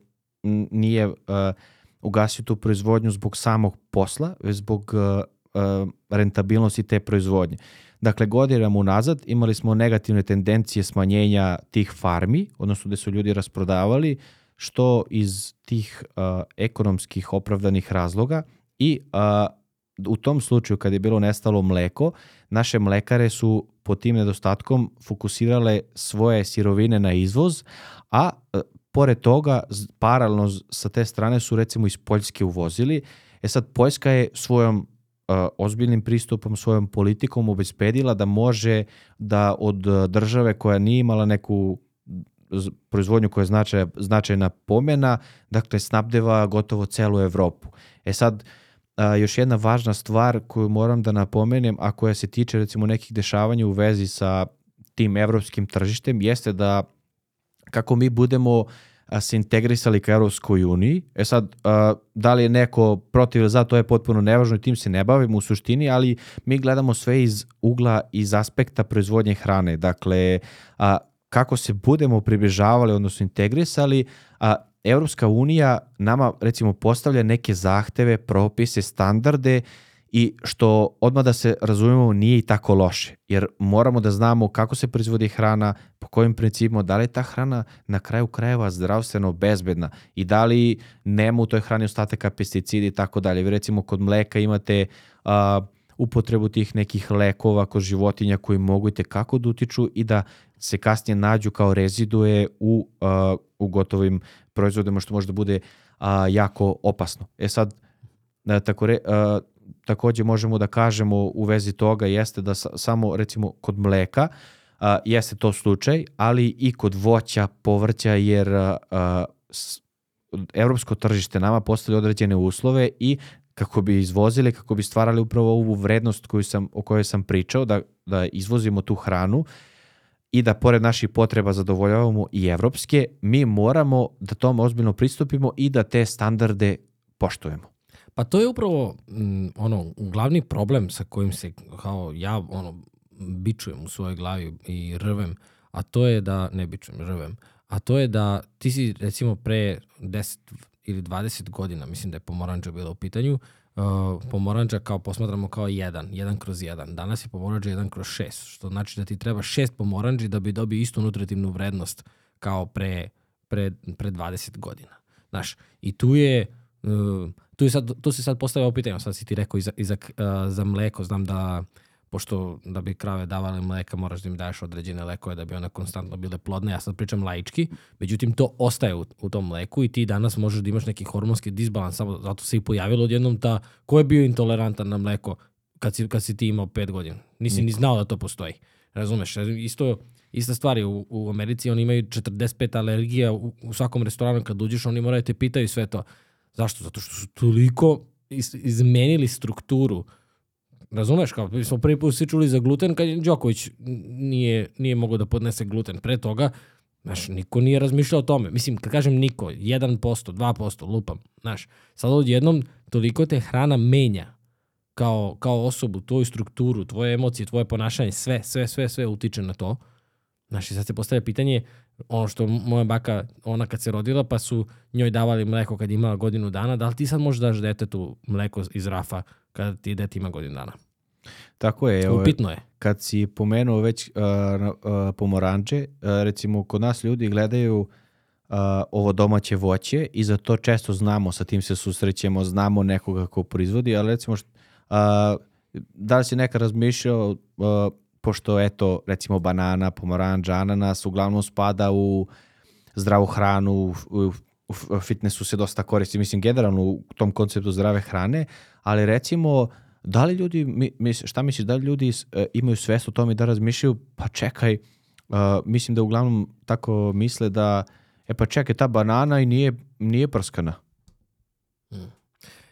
nije a, ugasio tu proizvodnju zbog samog posla, već zbog a, a, rentabilnosti te proizvodnje. Dakle, godinama unazad imali smo negativne tendencije smanjenja tih farmi, odnosno gde su ljudi rasprodavali, što iz tih a, ekonomskih opravdanih razloga i a, u tom slučaju kad je bilo nestalo mleko, naše mlekare su pod tim nedostatkom fokusirale svoje sirovine na izvoz, a e, pored toga paralelno sa te strane su recimo iz Poljske uvozili. E sad Poljska je svojom ozbiljnim pristupom, svojom politikom obezbedila da može da od e, države koja nije imala neku proizvodnju koja je značaj, značajna pomena, dakle snabdeva gotovo celu Evropu. E sad, a, još jedna važna stvar koju moram da napomenem, a koja se tiče recimo nekih dešavanja u vezi sa tim evropskim tržištem, jeste da kako mi budemo a, se integrisali ka Europskoj uniji. E sad, a, da li je neko protiv ili za, to je potpuno nevažno i tim se ne bavimo u suštini, ali mi gledamo sve iz ugla, iz aspekta proizvodnje hrane. Dakle, a, kako se budemo približavali, odnosno integrisali, a Evropska unija nama recimo postavlja neke zahteve, propise, standarde i što odmah da se razumemo nije i tako loše, jer moramo da znamo kako se proizvodi hrana, po kojim principima, da li je ta hrana na kraju krajeva zdravstveno bezbedna i da li nema u toj hrani ostataka pesticidi i tako dalje. Vi recimo kod mleka imate a, upotrebu tih nekih lekova kod životinja koji mogu i tekako da utiču i da se kasnije nađu kao rezidue u, a, u gotovim proizvodima što može da bude a, jako opasno. E sad, tako re, a, takođe možemo da kažemo u vezi toga jeste da sa, samo recimo kod mleka a, jeste to slučaj, ali i kod voća, povrća jer a, a, s, evropsko tržište nama postavlja određene uslove i kako bi izvozili, kako bi stvarali upravo ovu vrednost koju sam, o kojoj sam pričao, da, da izvozimo tu hranu i da pored naših potreba zadovoljavamo i evropske, mi moramo da tom ozbiljno pristupimo i da te standarde poštujemo. Pa to je upravo m, ono glavni problem sa kojim se kao ja ono bičujem u svojoj glavi i rvem, a to je da ne bičujem, rvem. A to je da ti si recimo pre 10 ili 20 godina, mislim da je pomoranđa bila u pitanju, uh, pomoranđa kao posmatramo kao jedan, jedan kroz jedan. Danas je pomoranđa jedan kroz šest, što znači da ti treba šest pomoranđi da bi dobio istu nutritivnu vrednost kao pre, pre, pre 20 godina. Znaš, i tu je tu, je sad, tu se sad postavio pitanje, sad si ti rekao i za, i za, uh, za mleko, znam da pošto da bi krave davale mleka moraš da im daješ određene lekove da bi one konstantno bile plodne. Ja sad pričam laički, međutim to ostaje u, u tom mleku i ti danas možeš da imaš neki hormonski disbalans, samo zato se i pojavilo odjednom ta, ko je bio intolerantan na mleko kad si, kad si ti imao 5 godina. Nisi Niko. ni znao da to postoji. Razumeš? Isto, ista stvar je u, u Americi, oni imaju 45 alergija u, u svakom restoranu kad uđeš, oni moraju te pitaju sve to. Zašto? Zato što su toliko iz, izmenili strukturu Razumeš, kao mi smo prvi put svi čuli za gluten kad Đoković nije, nije mogao da podnese gluten. Pre toga, znaš, niko nije razmišljao o tome. Mislim, kad kažem niko, 1%, 2%, lupam, znaš. Sad odjednom toliko te hrana menja kao, kao osobu, tvoju strukturu, tvoje emocije, tvoje ponašanje, sve, sve, sve, sve utiče na to. Znaš, i sad se postavlja pitanje, ono što moja baka, ona kad se rodila, pa su njoj davali mleko kad imala godinu dana, da li ti sad možeš daš detetu mleko iz rafa kada ti dete ima godinu dana? Tako je. Evo, Upitno je. Kad si pomenuo već uh, uh, pomoranče, uh, recimo kod nas ljudi gledaju uh, ovo domaće voće i za to često znamo, sa tim se susrećemo, znamo nekoga ko proizvodi, ali recimo uh, da li si nekad razmišljao uh, pošto eto recimo banana, pomoranđa, ananas uglavnom spada u zdravu hranu, u, u fitnessu se dosta koristi, mislim generalno u tom konceptu zdrave hrane, ali recimo da li ljudi, šta misliš, da li ljudi uh, imaju svest o tome da razmišljaju, pa čekaj, uh, mislim da uglavnom tako misle da, e pa čekaj, ta banana i nije, nije prskana.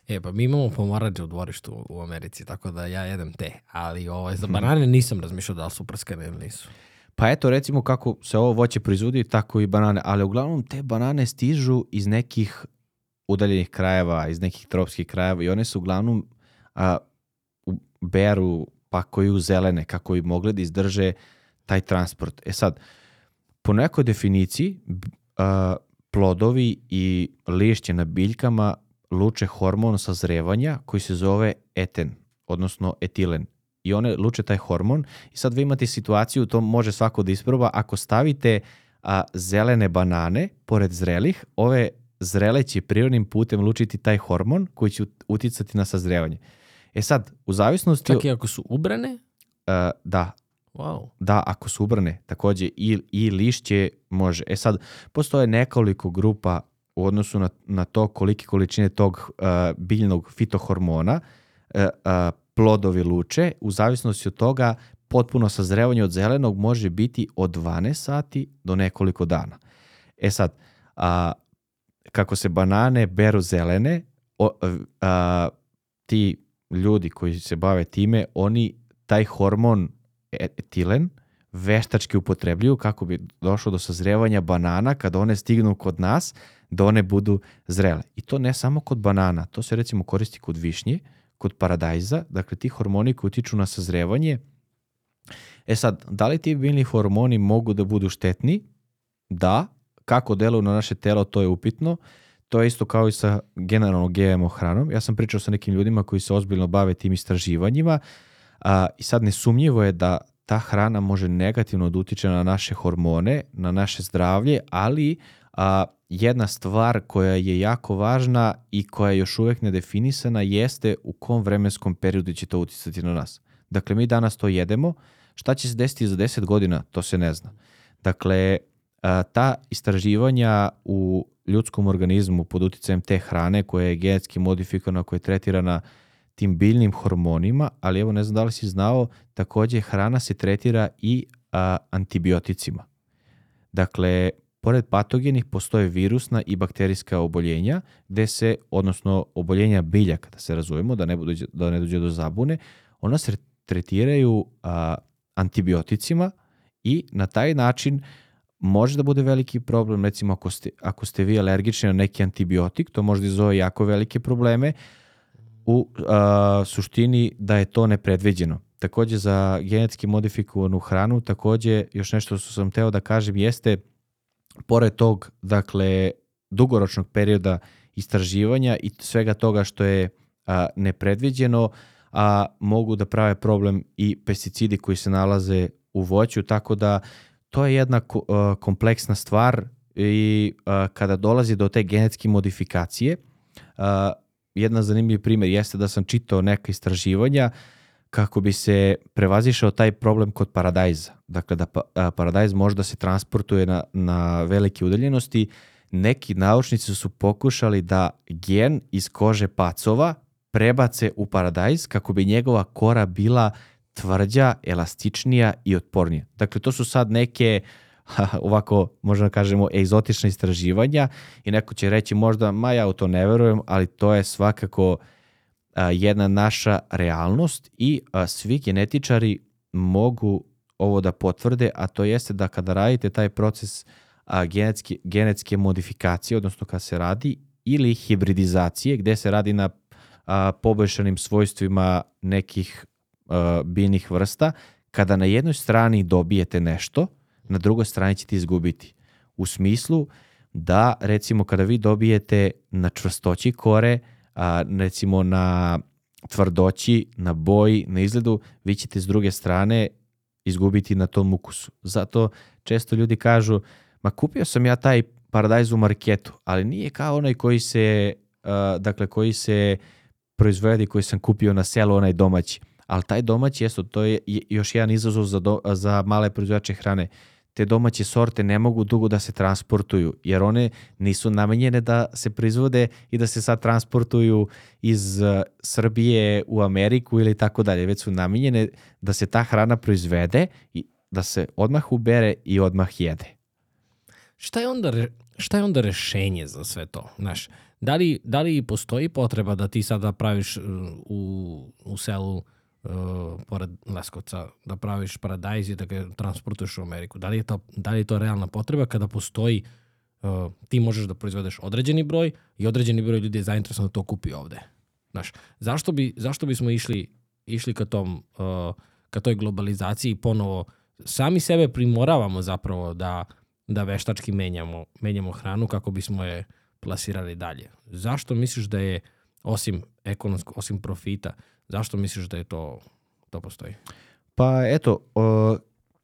E, pa mi imamo pomorađe u dvorištu u Americi, tako da ja jedem te. Ali ovaj, za banane nisam razmišljao da li su prskane ili nisu. Pa eto, recimo kako se ovo voće proizvodi, tako i banane. Ali uglavnom te banane stižu iz nekih udaljenih krajeva, iz nekih tropskih krajeva i one su uglavnom a, beru pa koju zelene, kako bi mogli da izdrže taj transport. E sad, po nekoj definiciji, a, plodovi i lišće na biljkama luče hormon sazrevanja koji se zove eten, odnosno etilen. I one luče taj hormon i sad vi imate situaciju, to može svako da isproba, ako stavite a, zelene banane pored zrelih, ove zrele će prirodnim putem lučiti taj hormon koji će uticati na sazrevanje. E sad, u zavisnosti... Čak i ako su ubrane? Uh, da. Wow. Da, ako su ubrane, takođe i, i lišće može. E sad, postoje nekoliko grupa u odnosu na, na to kolike količine tog uh, biljnog fitohormona uh, uh, plodovi luče, u zavisnosti od toga potpuno sazrevanje od zelenog može biti od 12 sati do nekoliko dana. E sad, a, kako se banane beru zelene, o, a, ti ljudi koji se bave time, oni taj hormon etilen veštački upotrebljuju kako bi došlo do sazrevanja banana kada one stignu kod nas da one budu zrele. I to ne samo kod banana, to se recimo koristi kod višnje, kod paradajza, dakle ti hormoni koji utiču na sazrevanje. E sad, da li ti biljni hormoni mogu da budu štetni? Da. Kako deluju na naše telo, to je upitno. To je isto kao i sa generalno GMO hranom. Ja sam pričao sa nekim ljudima koji se ozbiljno bave tim istraživanjima a, i sad nesumnjivo je da ta hrana može negativno da utiče na naše hormone, na naše zdravlje, ali a, jedna stvar koja je jako važna i koja je još uvek nedefinisana jeste u kom vremenskom periodu će to uticati na nas. Dakle, mi danas to jedemo, šta će se desiti za 10 godina, to se ne zna. Dakle, a, ta istraživanja u ljudskom organizmu pod uticajem te hrane koja je genetski modifikovana, koja je tretirana tim biljnim hormonima, ali evo ne znam da li si znao, takođe hrana se tretira i a, antibioticima. Dakle, pored patogenih postoje virusna i bakterijska oboljenja, gde se, odnosno oboljenja biljaka, da se razumemo, da ne, budu, da ne dođe do zabune, ona se tretiraju a, antibioticima i na taj način može da bude veliki problem, recimo ako ste, ako ste vi alergični na neki antibiotik, to može da izove jako velike probleme, u a, suštini da je to nepredviđeno. Takođe za genetski modifikovanu hranu, takođe još nešto što sam teo da kažem jeste, pored tog, dakle, dugoročnog perioda istraživanja i svega toga što je a, nepredviđeno, a mogu da prave problem i pesticidi koji se nalaze u voću, tako da to je jedna a, kompleksna stvar i a, kada dolazi do te genetske modifikacije, a, jedan zanimljiv primjer jeste da sam čitao neka istraživanja kako bi se prevazišao taj problem kod paradajza. Dakle, da pa, paradajz može da se transportuje na, na velike udaljenosti. Neki naučnici su pokušali da gen iz kože pacova prebace u paradajz kako bi njegova kora bila tvrđa, elastičnija i otpornija. Dakle, to su sad neke uh, ovako, možda kažemo, egzotična istraživanja i neko će reći možda, ma ja u to ne verujem, ali to je svakako a, jedna naša realnost i a, svi genetičari mogu ovo da potvrde, a to jeste da kada radite taj proces a, genetske, genetske modifikacije, odnosno kada se radi, ili hibridizacije, gde se radi na a, poboljšanim svojstvima nekih a, biljnih vrsta, kada na jednoj strani dobijete nešto, na drugoj strani ćete izgubiti. U smislu da recimo kada vi dobijete na čvrstoći kore, a, recimo na tvrdoći, na boji, na izgledu, vi ćete s druge strane izgubiti na tom ukusu. Zato često ljudi kažu, ma kupio sam ja taj paradajz u marketu, ali nije kao onaj koji se, uh, dakle, koji se proizvodi, koji sam kupio na selu, onaj domaći. Ali taj domaći, jesu, to je još jedan izazov za, do, za male proizvođače hrane te domaće sorte ne mogu dugo da se transportuju, jer one nisu namenjene da se proizvode i da se sad transportuju iz uh, Srbije u Ameriku ili tako dalje, već su namenjene da se ta hrana proizvede i da se odmah ubere i odmah jede. Šta je onda, šta je onda rešenje za sve to? Znaš, da li, da li postoji potreba da ti sada praviš uh, u, u selu pored Leskovca, da praviš paradajz i da ga transportuješ u Ameriku. Da li je to, da li je to realna potreba kada postoji uh, ti možeš da proizvedeš određeni broj i određeni broj ljudi je zainteresovan da to kupi ovde. Znaš, zašto, bi, zašto bismo išli, išli ka, tom, uh, ka toj globalizaciji ponovo sami sebe primoravamo zapravo da, da veštački menjamo, menjamo hranu kako bismo je plasirali dalje. Zašto misliš da je osim ekonomsko, osim profita, Zašto misliš da je to, to postoji? Pa eto, o,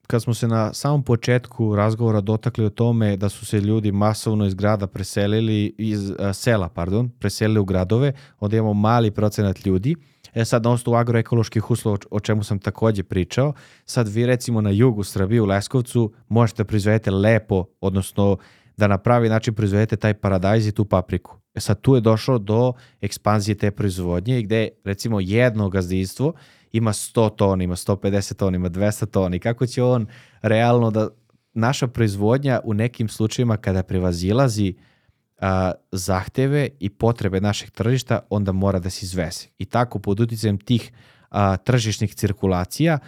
kad smo se na samom početku razgovora dotakli o tome da su se ljudi masovno iz grada preselili, iz a, sela, pardon, preselili u gradove, onda imamo mali procenat ljudi. E sad, na osnovu agroekoloških uslova, o čemu sam takođe pričao, sad vi recimo na jugu Srbije u Leskovcu možete proizvedete lepo, odnosno da na pravi način proizvedete taj paradajz i tu papriku. E sad tu je došlo do ekspanzije te proizvodnje gde recimo jedno gazdinstvo ima 100 tona, ima 150 tona, ima 200 tona i kako će on realno da naša proizvodnja u nekim slučajima kada prevazilazi a, zahteve i potrebe našeg tržišta, onda mora da se izvese. I tako pod uticajem tih a, tržišnih cirkulacija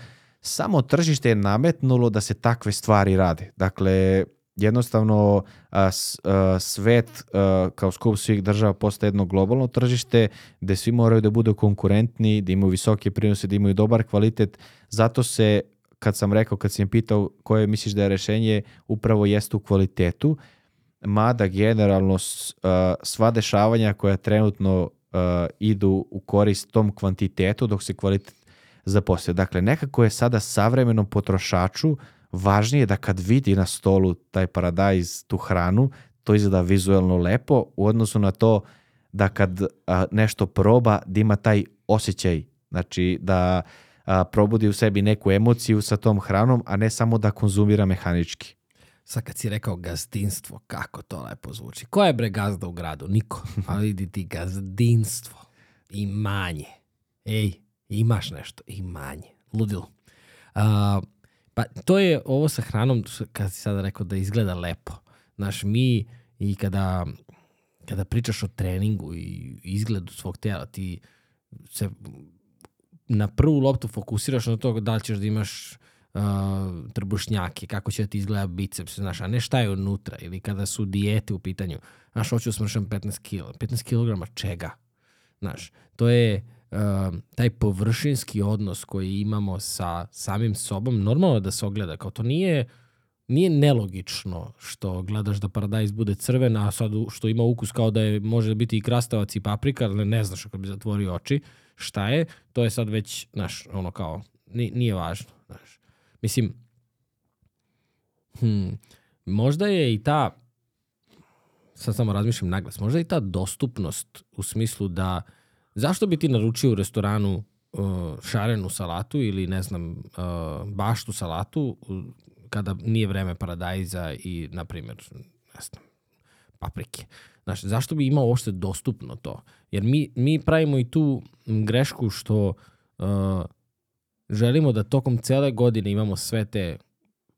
samo tržište je nametnulo da se takve stvari rade. Dakle, jednostavno a, s, a, svet a, kao skup svih država postaje jedno globalno tržište gde svi moraju da budu konkurentni, da imaju visoke prinose, da imaju dobar kvalitet. Zato se, kad sam rekao, kad sam pitao koje misliš da je rešenje, upravo jeste u kvalitetu, mada generalno s, a, sva dešavanja koja trenutno a, idu u korist tom kvantitetu dok se kvalitet zaposlio. Dakle, nekako je sada savremenom potrošaču važnije da kad vidi na stolu taj paradajz, tu hranu, to izgleda vizuelno lepo u odnosu na to da kad a, nešto proba da ima taj osjećaj, znači da a, probudi u sebi neku emociju sa tom hranom, a ne samo da konzumira mehanički. Sad kad si rekao gazdinstvo, kako to lepo zvuči. Ko je bre gazda u gradu? Niko. Ali vidi ti gazdinstvo. Imanje. Ej, imaš nešto. Imanje. Ludilo. A, pa to je ovo sa hranom, kad si sada rekao da izgleda lepo. Znaš, mi i kada, kada pričaš o treningu i izgledu svog tela, ti se na prvu loptu fokusiraš na to da li ćeš da imaš uh, trbušnjake, kako će da ti izgleda biceps, znaš, a ne šta je unutra, ili kada su dijete u pitanju, znaš, hoću da smršam 15 kg, 15 kg čega, znaš, to je taj površinski odnos koji imamo sa samim sobom, normalno da se ogleda, kao to nije nije nelogično što gledaš da paradajz bude crven, a sad što ima ukus kao da je može biti i krastavac i paprika, ali ne znaš ako bi zatvorio oči šta je, to je sad već, znaš, ono kao, nije važno, znaš. Mislim, hmm, možda je i ta, sad samo razmišljam naglas, možda je i ta dostupnost u smislu da, zašto bi ti naručio u restoranu uh, šarenu salatu ili ne znam, uh, baštu salatu uh, kada nije vreme paradajza i, na primjer, ne znam, paprike. Znaš, zašto bi imao uopšte dostupno to? Jer mi, mi pravimo i tu grešku što uh, želimo da tokom cele godine imamo sve te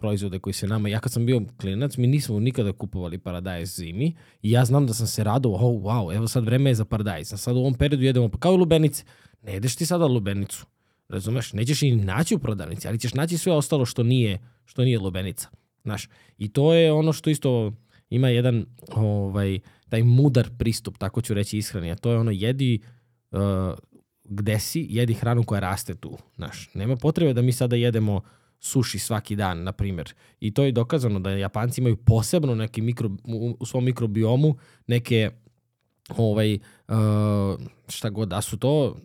proizvode koji se nama, ja kad sam bio klinac, mi nismo nikada kupovali paradajz zimi. I ja znam da sam se radovao, oh, wow, evo sad vreme je za paradajz, a sad u ovom periodu jedemo, pa kao i lubenice, ne jedeš ti sada lubenicu, razumeš, nećeš i naći u prodavnici, ali ćeš naći sve ostalo što nije, što nije lubenica, znaš, i to je ono što isto ima jedan, ovaj, taj mudar pristup, tako ću reći ishrani, a to je ono jedi uh, gde si, jedi hranu koja raste tu. Znaš, nema potrebe da mi sada jedemo suši svaki dan, na primjer. I to je dokazano da Japanci imaju posebno neki mikro, u, svom mikrobiomu neke ovaj, uh, šta god da su to,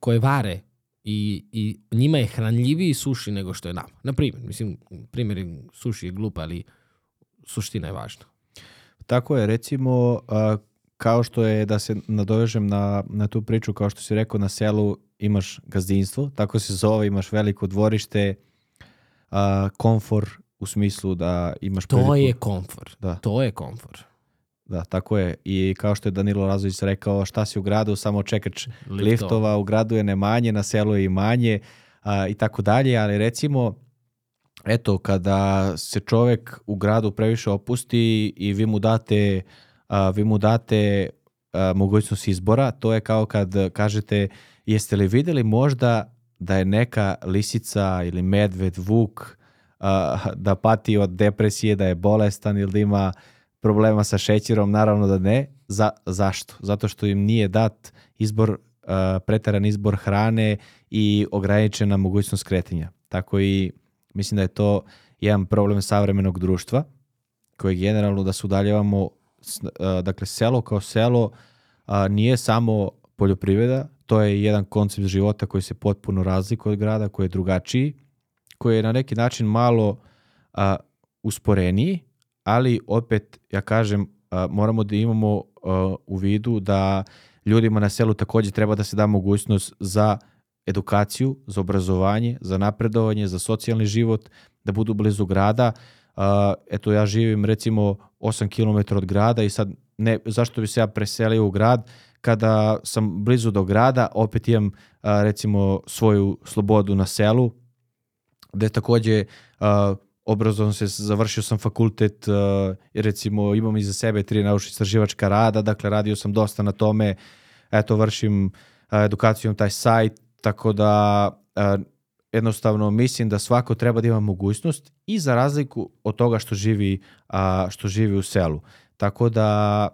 koje vare i, i njima je hranljiviji suši nego što je nama. Na primjer, mislim, primjer suši je glup, ali suština je važna. Tako je, recimo, kao što je da se nadovežem na, na tu priču, kao što si rekao, na selu imaš gazdinstvo, tako se zove, imaš veliko dvorište, komfor u smislu da imaš... To priliku... je komfor, da. to je komfor. Da, tako je. I kao što je Danilo Razović rekao, šta si u gradu, samo čekač liftova, liftova u gradu je ne manje, na selu je i manje a, i tako dalje, ali recimo, eto, kada se čovek u gradu previše opusti i vi mu date a, vi mu date a, mogućnost izbora, to je kao kad kažete jeste li videli možda da je neka lisica ili medved, vuk a, da pati od depresije, da je bolestan ili da ima problema sa šećerom, naravno da ne. Za, zašto? Zato što im nije dat izbor, a, pretaran izbor hrane i ograničena mogućnost kretanja. Tako i mislim da je to jedan problem savremenog društva koji generalno da se udaljavamo dakle selo kao selo nije samo poljoprivreda, to je jedan koncept života koji se potpuno razlikuje od grada, koji je drugačiji, koji je na neki način malo a, usporeniji, ali opet, ja kažem, a, moramo da imamo a, u vidu da ljudima na selu takođe treba da se da mogućnost za edukaciju, za obrazovanje, za napredovanje, za socijalni život, da budu blizu grada, Uh, eto, ja živim recimo 8 km od grada i sad ne, zašto bi se ja preselio u grad kada sam blizu do grada, opet imam uh, recimo svoju slobodu na selu, gde takođe obrazovan se, završio sam fakultet, uh, recimo imam iza sebe tri naučno istraživačka rada, dakle radio sam dosta na tome, eto vršim uh, edukacijom taj sajt, tako da uh, jednostavno mislim da svako treba da ima mogućnost i za razliku od toga što živi, a, što živi u selu. Tako da,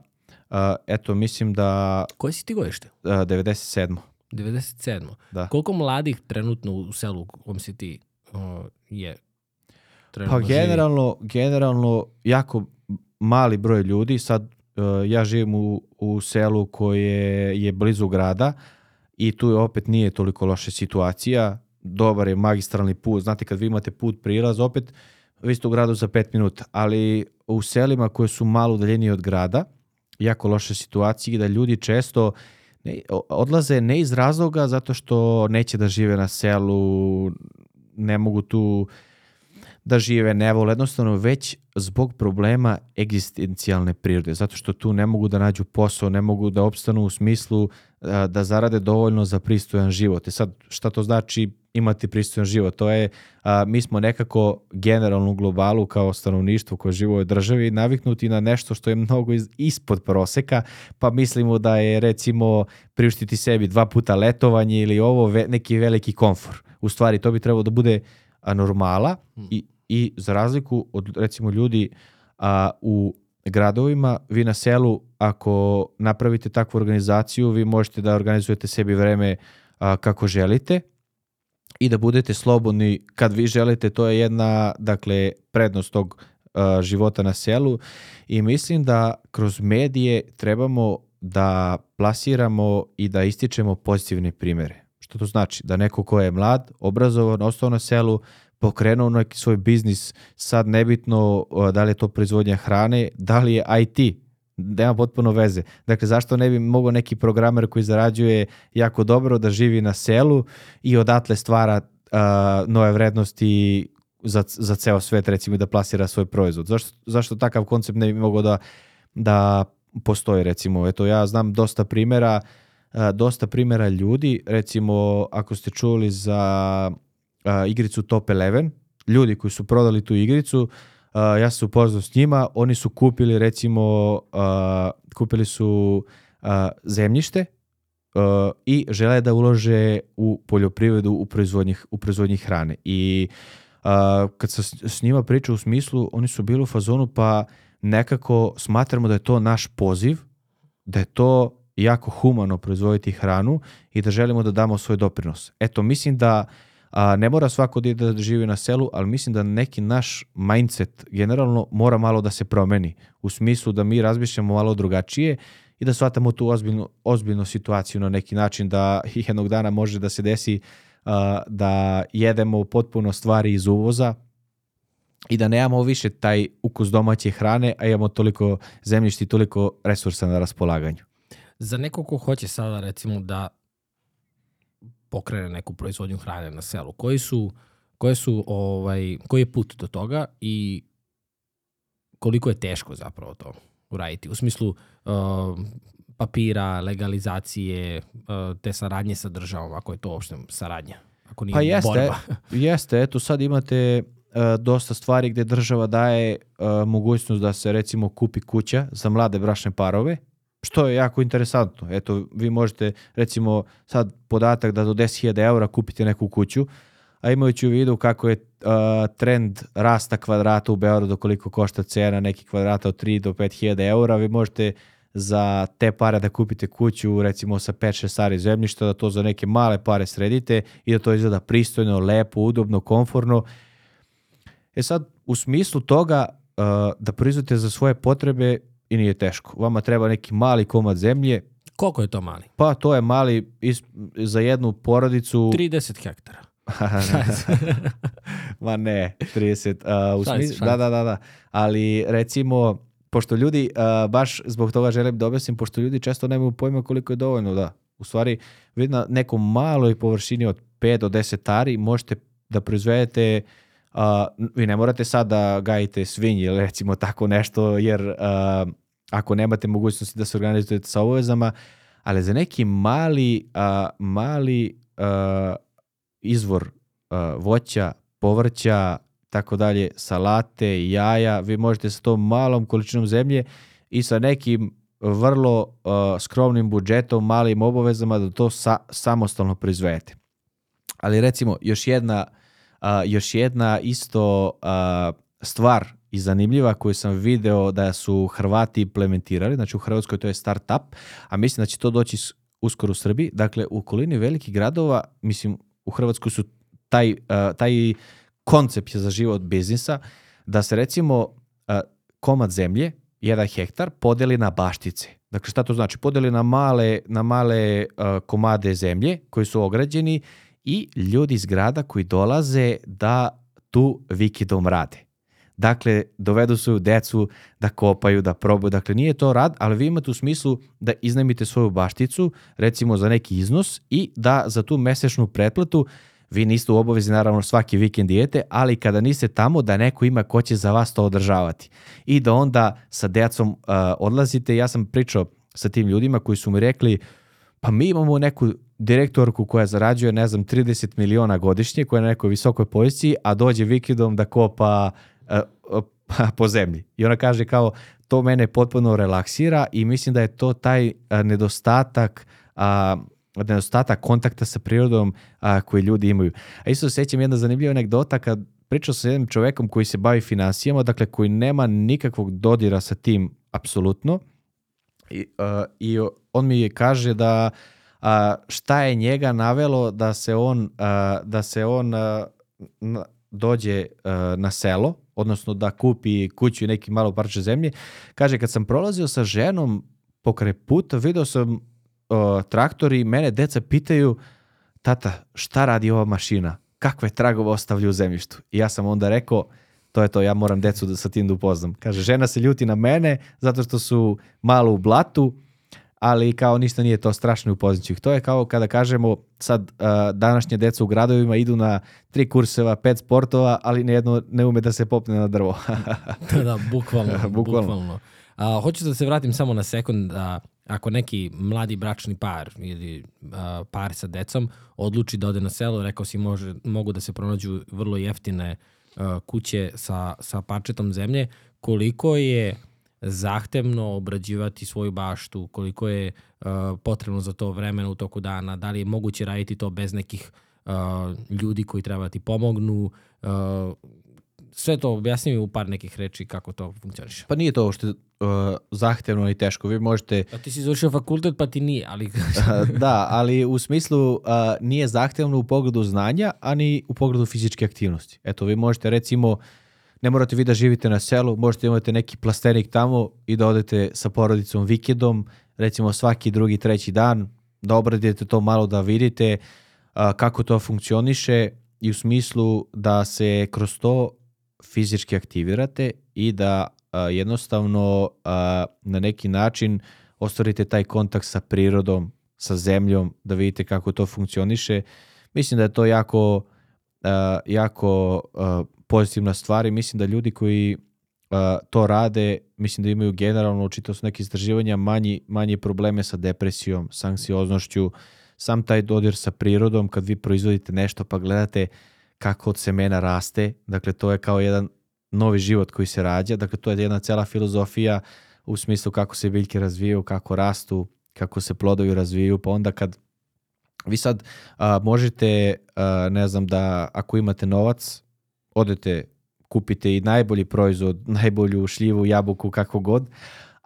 a, eto, mislim da Koje si ti godište? a, 97. 97. Da. Koliko mladih trenutno u selu u kom si ti uh, je? Pa Trenutno živi? generalno, generalno jako mali broj ljudi, sad uh, ja živim u, u selu koje je blizu grada i tu je opet nije toliko loša situacija, dobar je magistralni put, znate kad vi imate put prilaz, opet vi ste u gradu za pet minuta, ali u selima koje su malo udaljenije od grada, jako loše situacije da ljudi često ne, odlaze ne iz razloga zato što neće da žive na selu, ne mogu tu da žive, ne vole, jednostavno već zbog problema egzistencijalne prirode, zato što tu ne mogu da nađu posao, ne mogu da opstanu u smislu da zarade dovoljno za pristojan život. I sad, šta to znači imati pristojan život? To je, a, mi smo nekako generalno u globalu kao stanovništvo koje živo u državi naviknuti na nešto što je mnogo iz, ispod proseka, pa mislimo da je recimo priuštiti sebi dva puta letovanje ili ovo ve, neki veliki komfor. U stvari, to bi trebalo da bude normala i, i za razliku od recimo ljudi a, u gradovima, vi na selu ako napravite takvu organizaciju, vi možete da organizujete sebi vreme a, kako želite i da budete slobodni kad vi želite, to je jedna dakle prednost tog a, života na selu i mislim da kroz medije trebamo da plasiramo i da ističemo pozitivne primere. Što to znači? Da neko ko je mlad, obrazovan, ostao na selu, pokrenuo neki svoj biznis, sad nebitno uh, da li je to proizvodnja hrane, da li je IT, nema potpuno veze. Dakle, zašto ne bi mogao neki programer koji zarađuje jako dobro da živi na selu i odatle stvara uh, nove vrednosti za, za ceo svet, recimo, da plasira svoj proizvod. Zašto, zašto takav koncept ne bi mogao da, da postoji, recimo? Eto, ja znam dosta primjera, uh, dosta primjera ljudi, recimo, ako ste čuli za uh, igricu Top 11, ljudi koji su prodali tu igricu, uh, ja sam se upoznao s njima, oni su kupili recimo, uh, kupili su uh, zemljište uh, i žele da ulože u poljoprivredu u proizvodnji, u proizvodnji hrane. I uh, kad sam s- njima pričao u smislu, oni su bili u fazonu pa nekako smatramo da je to naš poziv, da je to jako humano proizvoditi hranu i da želimo da damo svoj doprinos. Eto, mislim da a, ne mora svako da živi na selu, ali mislim da neki naš mindset generalno mora malo da se promeni u smislu da mi razmišljamo malo drugačije i da shvatamo tu ozbiljnu, ozbiljnu situaciju na neki način da jednog dana može da se desi a, da jedemo potpuno stvari iz uvoza i da nemamo više taj ukus domaće hrane, a imamo toliko zemljišta i toliko resursa na raspolaganju. Za neko ko hoće sada recimo da pokrene neku proizvodnju hrane na selu, koji su, koje su ovaj, koji je put do toga i koliko je teško zapravo to uraditi? U smislu uh, papira, legalizacije, uh, te saradnje sa državom, ako je to uopšte saradnja. Ako nije Pa jeste, borba. jeste, eto sad imate e, dosta stvari gde država daje e, mogućnost da se recimo kupi kuća za mlade bračne parove, što je jako interesantno. Eto, vi možete recimo sad podatak da do 10.000 eura kupite neku kuću, a imajući u vidu kako je e, trend rasta kvadrata u Beogradu, koliko košta cena nekih kvadrata od 3 do 5.000 eura, vi možete za te pare da kupite kuću recimo sa 5-6 stari zemljišta, da to za neke male pare sredite i da to izgleda pristojno, lepo, udobno, komforno. E sad, u smislu toga uh, da proizvodite za svoje potrebe i nije teško. Vama treba neki mali komad zemlje, Koliko je to mali? pa to je mali is, za jednu porodicu... 30 hektara. Ma ne, 30. Uh, u šalim da, da, da, da. Ali recimo, pošto ljudi, uh, baš zbog toga želim da objasnim, pošto ljudi često nemaju pojma koliko je dovoljno, da. U stvari, vi na nekom maloj površini od 5 do 10 ari možete da proizvedete uh, vi ne morate sad da gajite svinje ili recimo tako nešto, jer uh, ako nemate mogućnosti da se organizujete sa obavezama, ali za neki mali, uh, mali uh, izvor uh, voća, povrća, tako dalje, salate, jaja, vi možete sa tom malom količinom zemlje i sa nekim vrlo uh, skromnim budžetom, malim obavezama da to sa, samostalno proizvedete. Ali recimo, još jedna, a, još jedna isto a, stvar i zanimljiva koju sam video da su Hrvati implementirali, znači u Hrvatskoj to je startup, a mislim da će to doći uskoro u Srbiji. Dakle, u okolini velikih gradova, mislim, u Hrvatskoj su taj, a, taj koncept za život biznisa, da se recimo a, komad zemlje, jedan hektar, podeli na baštice. Dakle, šta to znači? Podeli na male, na male a, komade zemlje koji su ograđeni i ljudi iz grada koji dolaze da tu vikidom rade. Dakle, dovedu svoju decu da kopaju, da probaju. Dakle, nije to rad, ali vi imate u smislu da iznajmite svoju bašticu, recimo za neki iznos i da za tu mesečnu pretplatu vi niste u obavezi naravno svaki vikend dijete, ali kada niste tamo da neko ima ko će za vas to održavati. I da onda sa decom uh, odlazite. Ja sam pričao sa tim ljudima koji su mi rekli pa mi imamo neku direktorku koja zarađuje, ne znam, 30 miliona godišnje, koja je na nekoj visokoj poziciji, a dođe vikendom da kopa uh, uh, po zemlji. I ona kaže kao, to mene potpuno relaksira i mislim da je to taj uh, nedostatak nedostatak kontakta sa prirodom a, koji ljudi imaju. A isto se sjećam jedna zanimljiva anegdota kad pričao sa jednim čovekom koji se bavi financijama, dakle koji nema nikakvog dodira sa tim apsolutno. I, a, i on mi kaže da a, šta je njega navelo da se on, a, da se on a, na- dođe a, na selo, odnosno da kupi kuću i neki malo parče zemlje. Kaže, kad sam prolazio sa ženom pokraj puta, video sam o, traktor i mene deca pitaju tata, šta radi ova mašina? Kakve tragove ostavlja u zemljištu? I ja sam onda rekao, to je to, ja moram decu da sa tim da upoznam. Kaže, žena se ljuti na mene zato što su malo u blatu, ali kao ništa nije to strašno upoznaću ih. To je kao kada kažemo sad uh, današnje deca u gradovima idu na tri kurseva, pet sportova, ali nijedno ne ume da se popne na drvo. da, da, bukvalno. Bukvalno. bukvalno. A, hoću da se vratim samo na sekund da ako neki mladi bračni par ili a, par sa decom odluči da ode na selo, rekao si može, mogu da se pronađu vrlo jeftine a, kuće sa, sa parčetom zemlje, koliko je zahtevno obrađivati svoju baštu, koliko je a, potrebno za to vremena u toku dana, da li je moguće raditi to bez nekih a, ljudi koji treba da ti pomognu, a, sve to objasni mi u par nekih reči kako to funkcioniše. pa nije to što uh, zahtevno i teško. Vi možete A ti si završio fakultet pa ti nije, ali da, ali u smislu a, nije zahtevno u pogledu znanja, ani u pogledu fizičke aktivnosti. Eto, vi možete recimo, ne morate vi da živite na selu, možete imati neki plastenik tamo i da odete sa porodicom vikendom, recimo svaki drugi, treći dan, da obradite to malo da vidite a, kako to funkcioniše i u smislu da se kroz to fizički aktivirate i da a, jednostavno a, na neki način ostvarite taj kontakt sa prirodom, sa zemljom, da vidite kako to funkcioniše. Mislim da je to jako, a, jako pozitivna stvar i mislim da ljudi koji to rade, mislim da imaju generalno, čitao su neke istraživanja, manji, manje probleme sa depresijom, sa anksioznošću, sam taj dodir sa prirodom, kad vi proizvodite nešto pa gledate kako od semena raste, dakle to je kao jedan novi život koji se rađa, dakle to je jedna cela filozofija u smislu kako se biljke razvijaju, kako rastu, kako se plodovi razvijaju, pa onda kad vi sad a, možete, a, ne znam, da ako imate novac, odete, kupite i najbolji proizvod, najbolju šljivu, jabuku, kako god,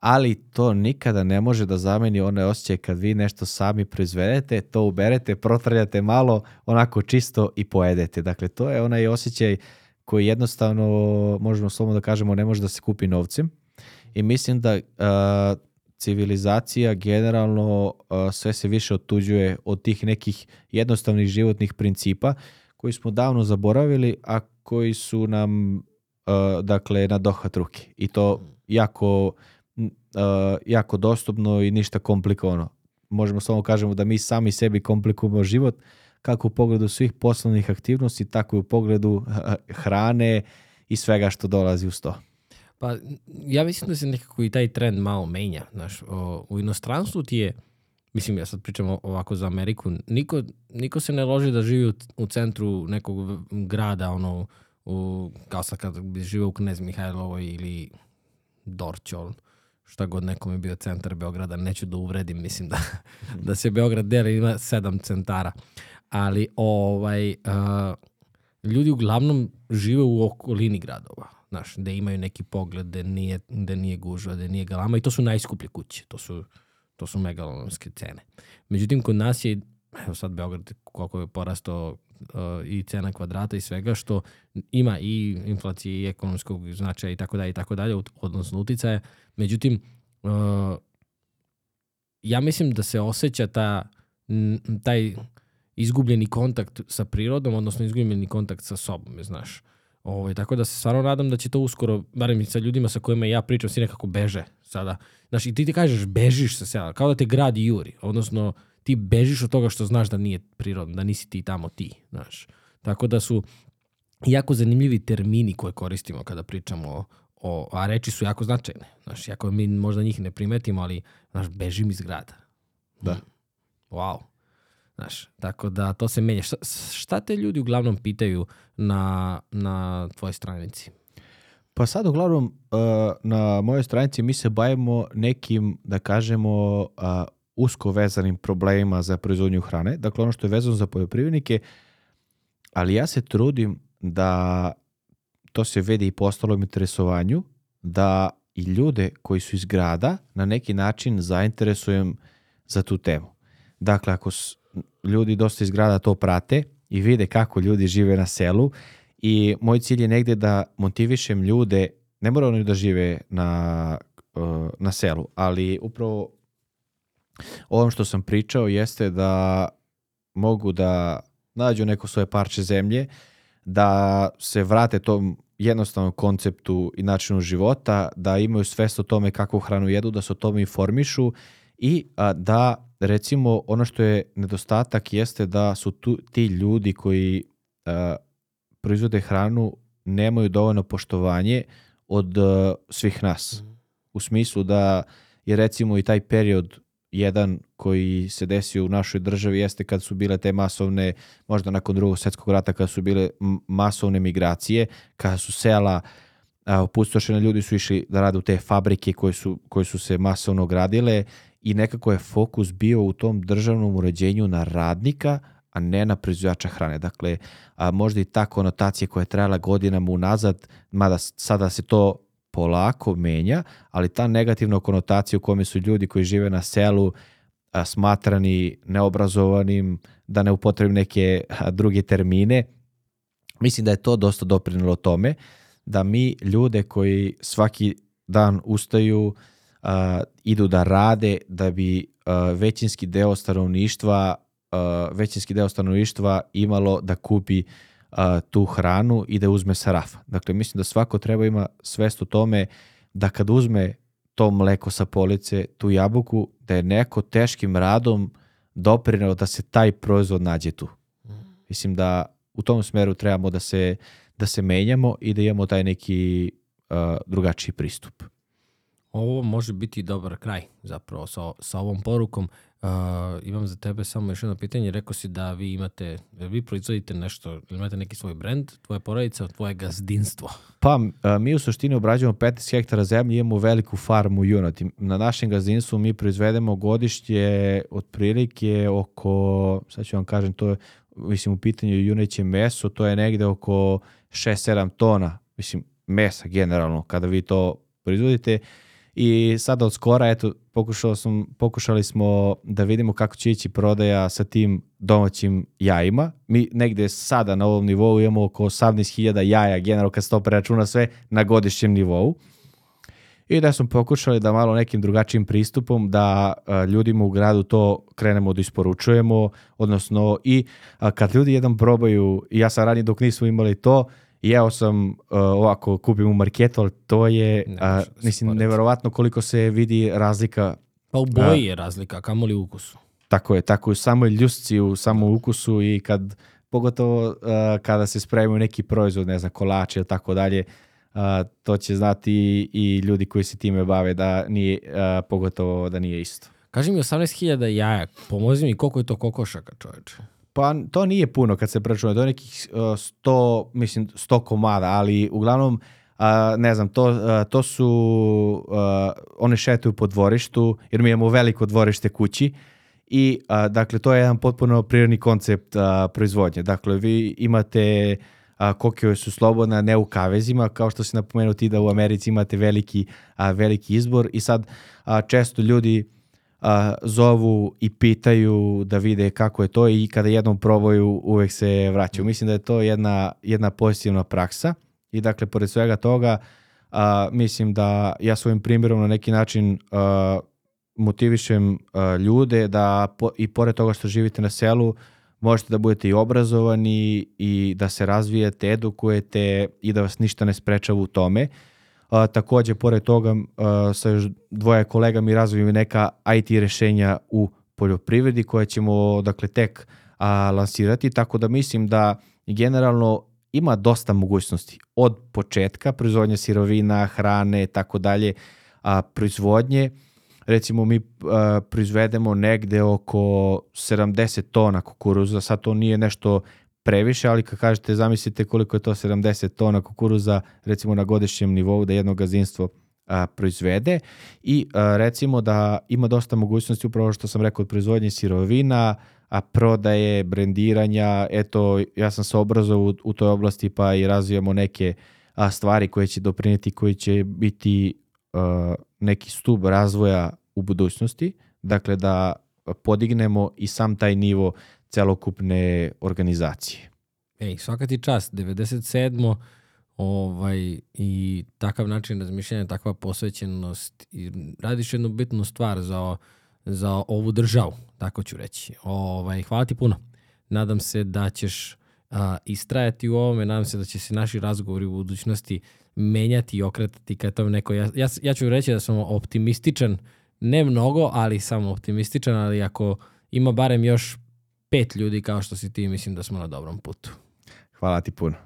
ali to nikada ne može da zameni one osjećaje kad vi nešto sami proizvedete, to uberete, protrljate malo, onako čisto i pojedete. Dakle, to je onaj osjećaj koji jednostavno, možemo slobodno da kažemo, ne može da se kupi novcem. I mislim da a, civilizacija generalno a, sve se više otuđuje od tih nekih jednostavnih životnih principa koji smo davno zaboravili, a koji su nam a, dakle na dohvat ruke. I to jako n- a, jako dostupno i ništa komplikovano. Možemo samo kažemo da mi sami sebi komplikujemo život kako u pogledu svih poslovnih aktivnosti, tako i u pogledu hrane i svega što dolazi uz to. Pa ja mislim da se nekako i taj trend malo menja. Znaš, o, u inostranstvu ti je, mislim ja sad pričam ovako za Ameriku, niko, niko se ne loži da živi u, u centru nekog grada, ono, u, kao sad kad bi živio u Knez Mihajlovoj ili Dorćol, šta god nekom je bio centar Beograda, neću da uvredim, mislim da, da se Beograd deli, ima sedam centara. Ali ovaj, uh, ljudi uglavnom žive u okolini gradova. Znaš, da imaju neki pogled, da nije, da nije gužva, da nije galama i to su najskuplje kuće. To su, to su megalomanske cene. Međutim, kod nas je, evo sad Beograd koliko je porastao i cena kvadrata i svega što ima i inflacije i ekonomskog značaja i tako dalje i tako dalje, odnosno uticaja. Međutim, uh, ja mislim da se osjeća ta, taj izgubljeni kontakt sa prirodom, odnosno izgubljeni kontakt sa sobom, znaš. Ovaj, tako da se stvarno nadam da će to uskoro, barem sa ljudima sa kojima ja pričam, svi nekako beže sada. Znaš, i ti ti kažeš bežiš sa sela, kao da te grad juri, odnosno ti bežiš od toga što znaš da nije prirodno, da nisi ti tamo ti, znaš. Tako da su jako zanimljivi termini koje koristimo kada pričamo o, o a reči su jako značajne. Znaš, jako mi možda njih ne primetimo, ali, znaš, bežim iz grada. Da. Wow. Znaš, tako da to se menja. Šta, šta te ljudi uglavnom pitaju na, na tvojoj stranici? Pa sad uglavnom uh, na mojoj stranici mi se bavimo nekim, da kažemo, uh, usko vezanim problemima za proizvodnju hrane. Dakle, ono što je vezano za poljoprivrednike, ali ja se trudim da to se vedi i po ostalom interesovanju, da i ljude koji su iz grada na neki način zainteresujem za tu temu. Dakle, ako ljudi dosta iz grada to prate i vide kako ljudi žive na selu i moj cilj je negde da motivišem ljude, ne moraju oni da žive na, uh, na selu, ali upravo ovom što sam pričao jeste da mogu da nađu neko svoje parče zemlje, da se vrate tom jednostavnom konceptu i načinu života, da imaju svest o tome kakvu hranu jedu, da se o tome informišu i a, da recimo ono što je nedostatak jeste da su tu, ti ljudi koji a, proizvode hranu nemaju dovoljno poštovanje od a, svih nas. Mhm. U smislu da je recimo i taj period jedan koji se desio u našoj državi jeste kad su bile te masovne, možda nakon drugog svetskog rata, kada su bile masovne migracije, kada su sela opustošene, ljudi su išli da rade u te fabrike koje su, koje su se masovno gradile i nekako je fokus bio u tom državnom uređenju na radnika, a ne na proizvođača hrane. Dakle, a možda i ta konotacija koja je trajala godinama unazad, mada sada se to polako menja, ali ta negativna konotacija u kome su ljudi koji žive na selu a, smatrani neobrazovanim, da ne upotrebim neke a, druge termine, mislim da je to dosta doprinilo tome da mi ljude koji svaki dan ustaju, a, idu da rade, da bi a, većinski deo stanovništva a, većinski deo stanovništva imalo da kupi a, tu hranu i da uzme sa rafa. Dakle, mislim da svako treba ima svest o tome da kad uzme to mleko sa police, tu jabuku, da je neko teškim radom doprinao da se taj proizvod nađe tu. Mislim da u tom smeru trebamo da se, da se menjamo i da imamo taj neki uh, drugačiji pristup. Ovo može biti dobar kraj zapravo sa, sa ovom porukom. Uh, imam za tebe samo još jedno pitanje. Rekao si da vi imate, da vi proizvodite nešto, imate neki svoj brend, tvoja porodica, tvoje gazdinstvo? Pa, mi u suštini obrađujemo 15 hektara zemlje, imamo veliku farmu junati. Na našem gazdinstvu mi proizvedemo godišnje otprilike oko, sad ću vam kažem, to je, mislim, u pitanju juneće meso, to je negde oko 6-7 tona, mislim, mesa generalno, kada vi to proizvodite. Uh, i sada od skora, eto, pokušali, sam, pokušali smo da vidimo kako će ići prodaja sa tim domaćim jajima. Mi negde sada na ovom nivou imamo oko 18.000 jaja, generalno kad se to preračuna sve na godišnjem nivou. I da smo pokušali da malo nekim drugačijim pristupom da a, ljudima u gradu to krenemo da isporučujemo, odnosno i a, kad ljudi jedan probaju, ja sam ranije dok nismo imali to, jeo sam uh, ovako, kupim u marketu, ali to je, ne, uh, mislim, neverovatno koliko se vidi razlika. Pa u boji je razlika, kamoli u ukusu. Tako je, tako u samoj ljusci, u samom ukusu i kad, pogotovo uh, kada se spremaju neki proizvod, ne znam, kolač ili tako dalje, uh, to će znati i, i ljudi koji se time bave da nije, uh, pogotovo da nije isto. Kaži mi 18.000 jaja, pomozi mi koliko je to kokošaka čoveče? Pa to nije puno kad se preračuna, to je nekih uh, 100, mislim 100 komada, ali uglavnom uh, ne znam, to, uh, to su uh, one šetuju po dvorištu, jer mi imamo veliko dvorište kući i a, dakle to je jedan potpuno prirodni koncept a, proizvodnje. Dakle vi imate a, su slobodne, ne u kavezima, kao što se napomenuo ti da u Americi imate veliki, a, veliki izbor i sad a, često ljudi a, zovu i pitaju da vide kako je to i kada jednom probaju uvek se vraćaju. Mislim da je to jedna, jedna pozitivna praksa i dakle pored svega toga a, mislim da ja svojim primjerom na neki način a, motivišem a, ljude da po, i pored toga što živite na selu možete da budete i obrazovani i da se razvijete, edukujete i da vas ništa ne sprečava u tome. A, takođe, pored toga, a, sa još dvoje kolega mi razvijemo neka IT rešenja u poljoprivredi koje ćemo dakle, tek a, lansirati, tako da mislim da generalno ima dosta mogućnosti. Od početka proizvodnje sirovina, hrane, tako dalje, a proizvodnje recimo mi a, proizvedemo negde oko 70 tona kukuruza, sad to nije nešto previše, ali kad kažete zamislite koliko je to 70 tona kukuruza recimo na godišnjem nivou da jedno gazdinstvo a, proizvede. I a, recimo da ima dosta mogućnosti upravo što sam rekao od proizvodnje sirovina, a prodaje, brendiranja, eto ja sam se obrazovao u, u toj oblasti pa i razvijamo neke a, stvari koje će doprineti, koji će biti a, neki stub razvoja u budućnosti, dakle da podignemo i sam taj nivo celokupne organizacije. Ej, svaka ti čast, 97 ovaj, i takav način razmišljanja, takva posvećenost i radiš jednu bitnu stvar za, za ovu državu, tako ću reći. Ovaj, hvala ti puno. Nadam se da ćeš a, istrajati u ovome, nadam se da će se naši razgovori u budućnosti menjati i okretati kad tome neko... Ja, ja, ja ću reći da sam optimističan, ne mnogo, ali samo optimističan, ali ako ima barem još pet ljudi kao što si ti, mislim da smo na dobrom putu. Hvala ti puno.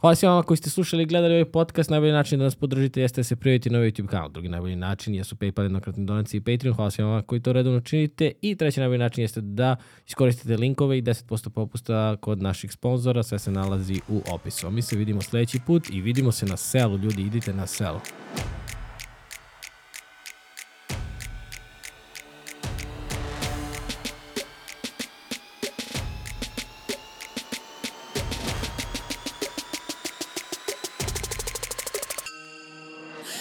Hvala svima vama koji ste slušali i gledali ovaj podcast. Najbolji način da nas podržite jeste da se prijavite na ovaj YouTube kanal. Drugi najbolji način jesu PayPal, jednokratni donacije i Patreon. Hvala svima vama koji to redovno činite. I treći najbolji način jeste da iskoristite linkove i 10% popusta kod naših sponzora. Sve se nalazi u opisu. Mi se vidimo sledeći put i vidimo se na selu. Ljudi, idite na selo.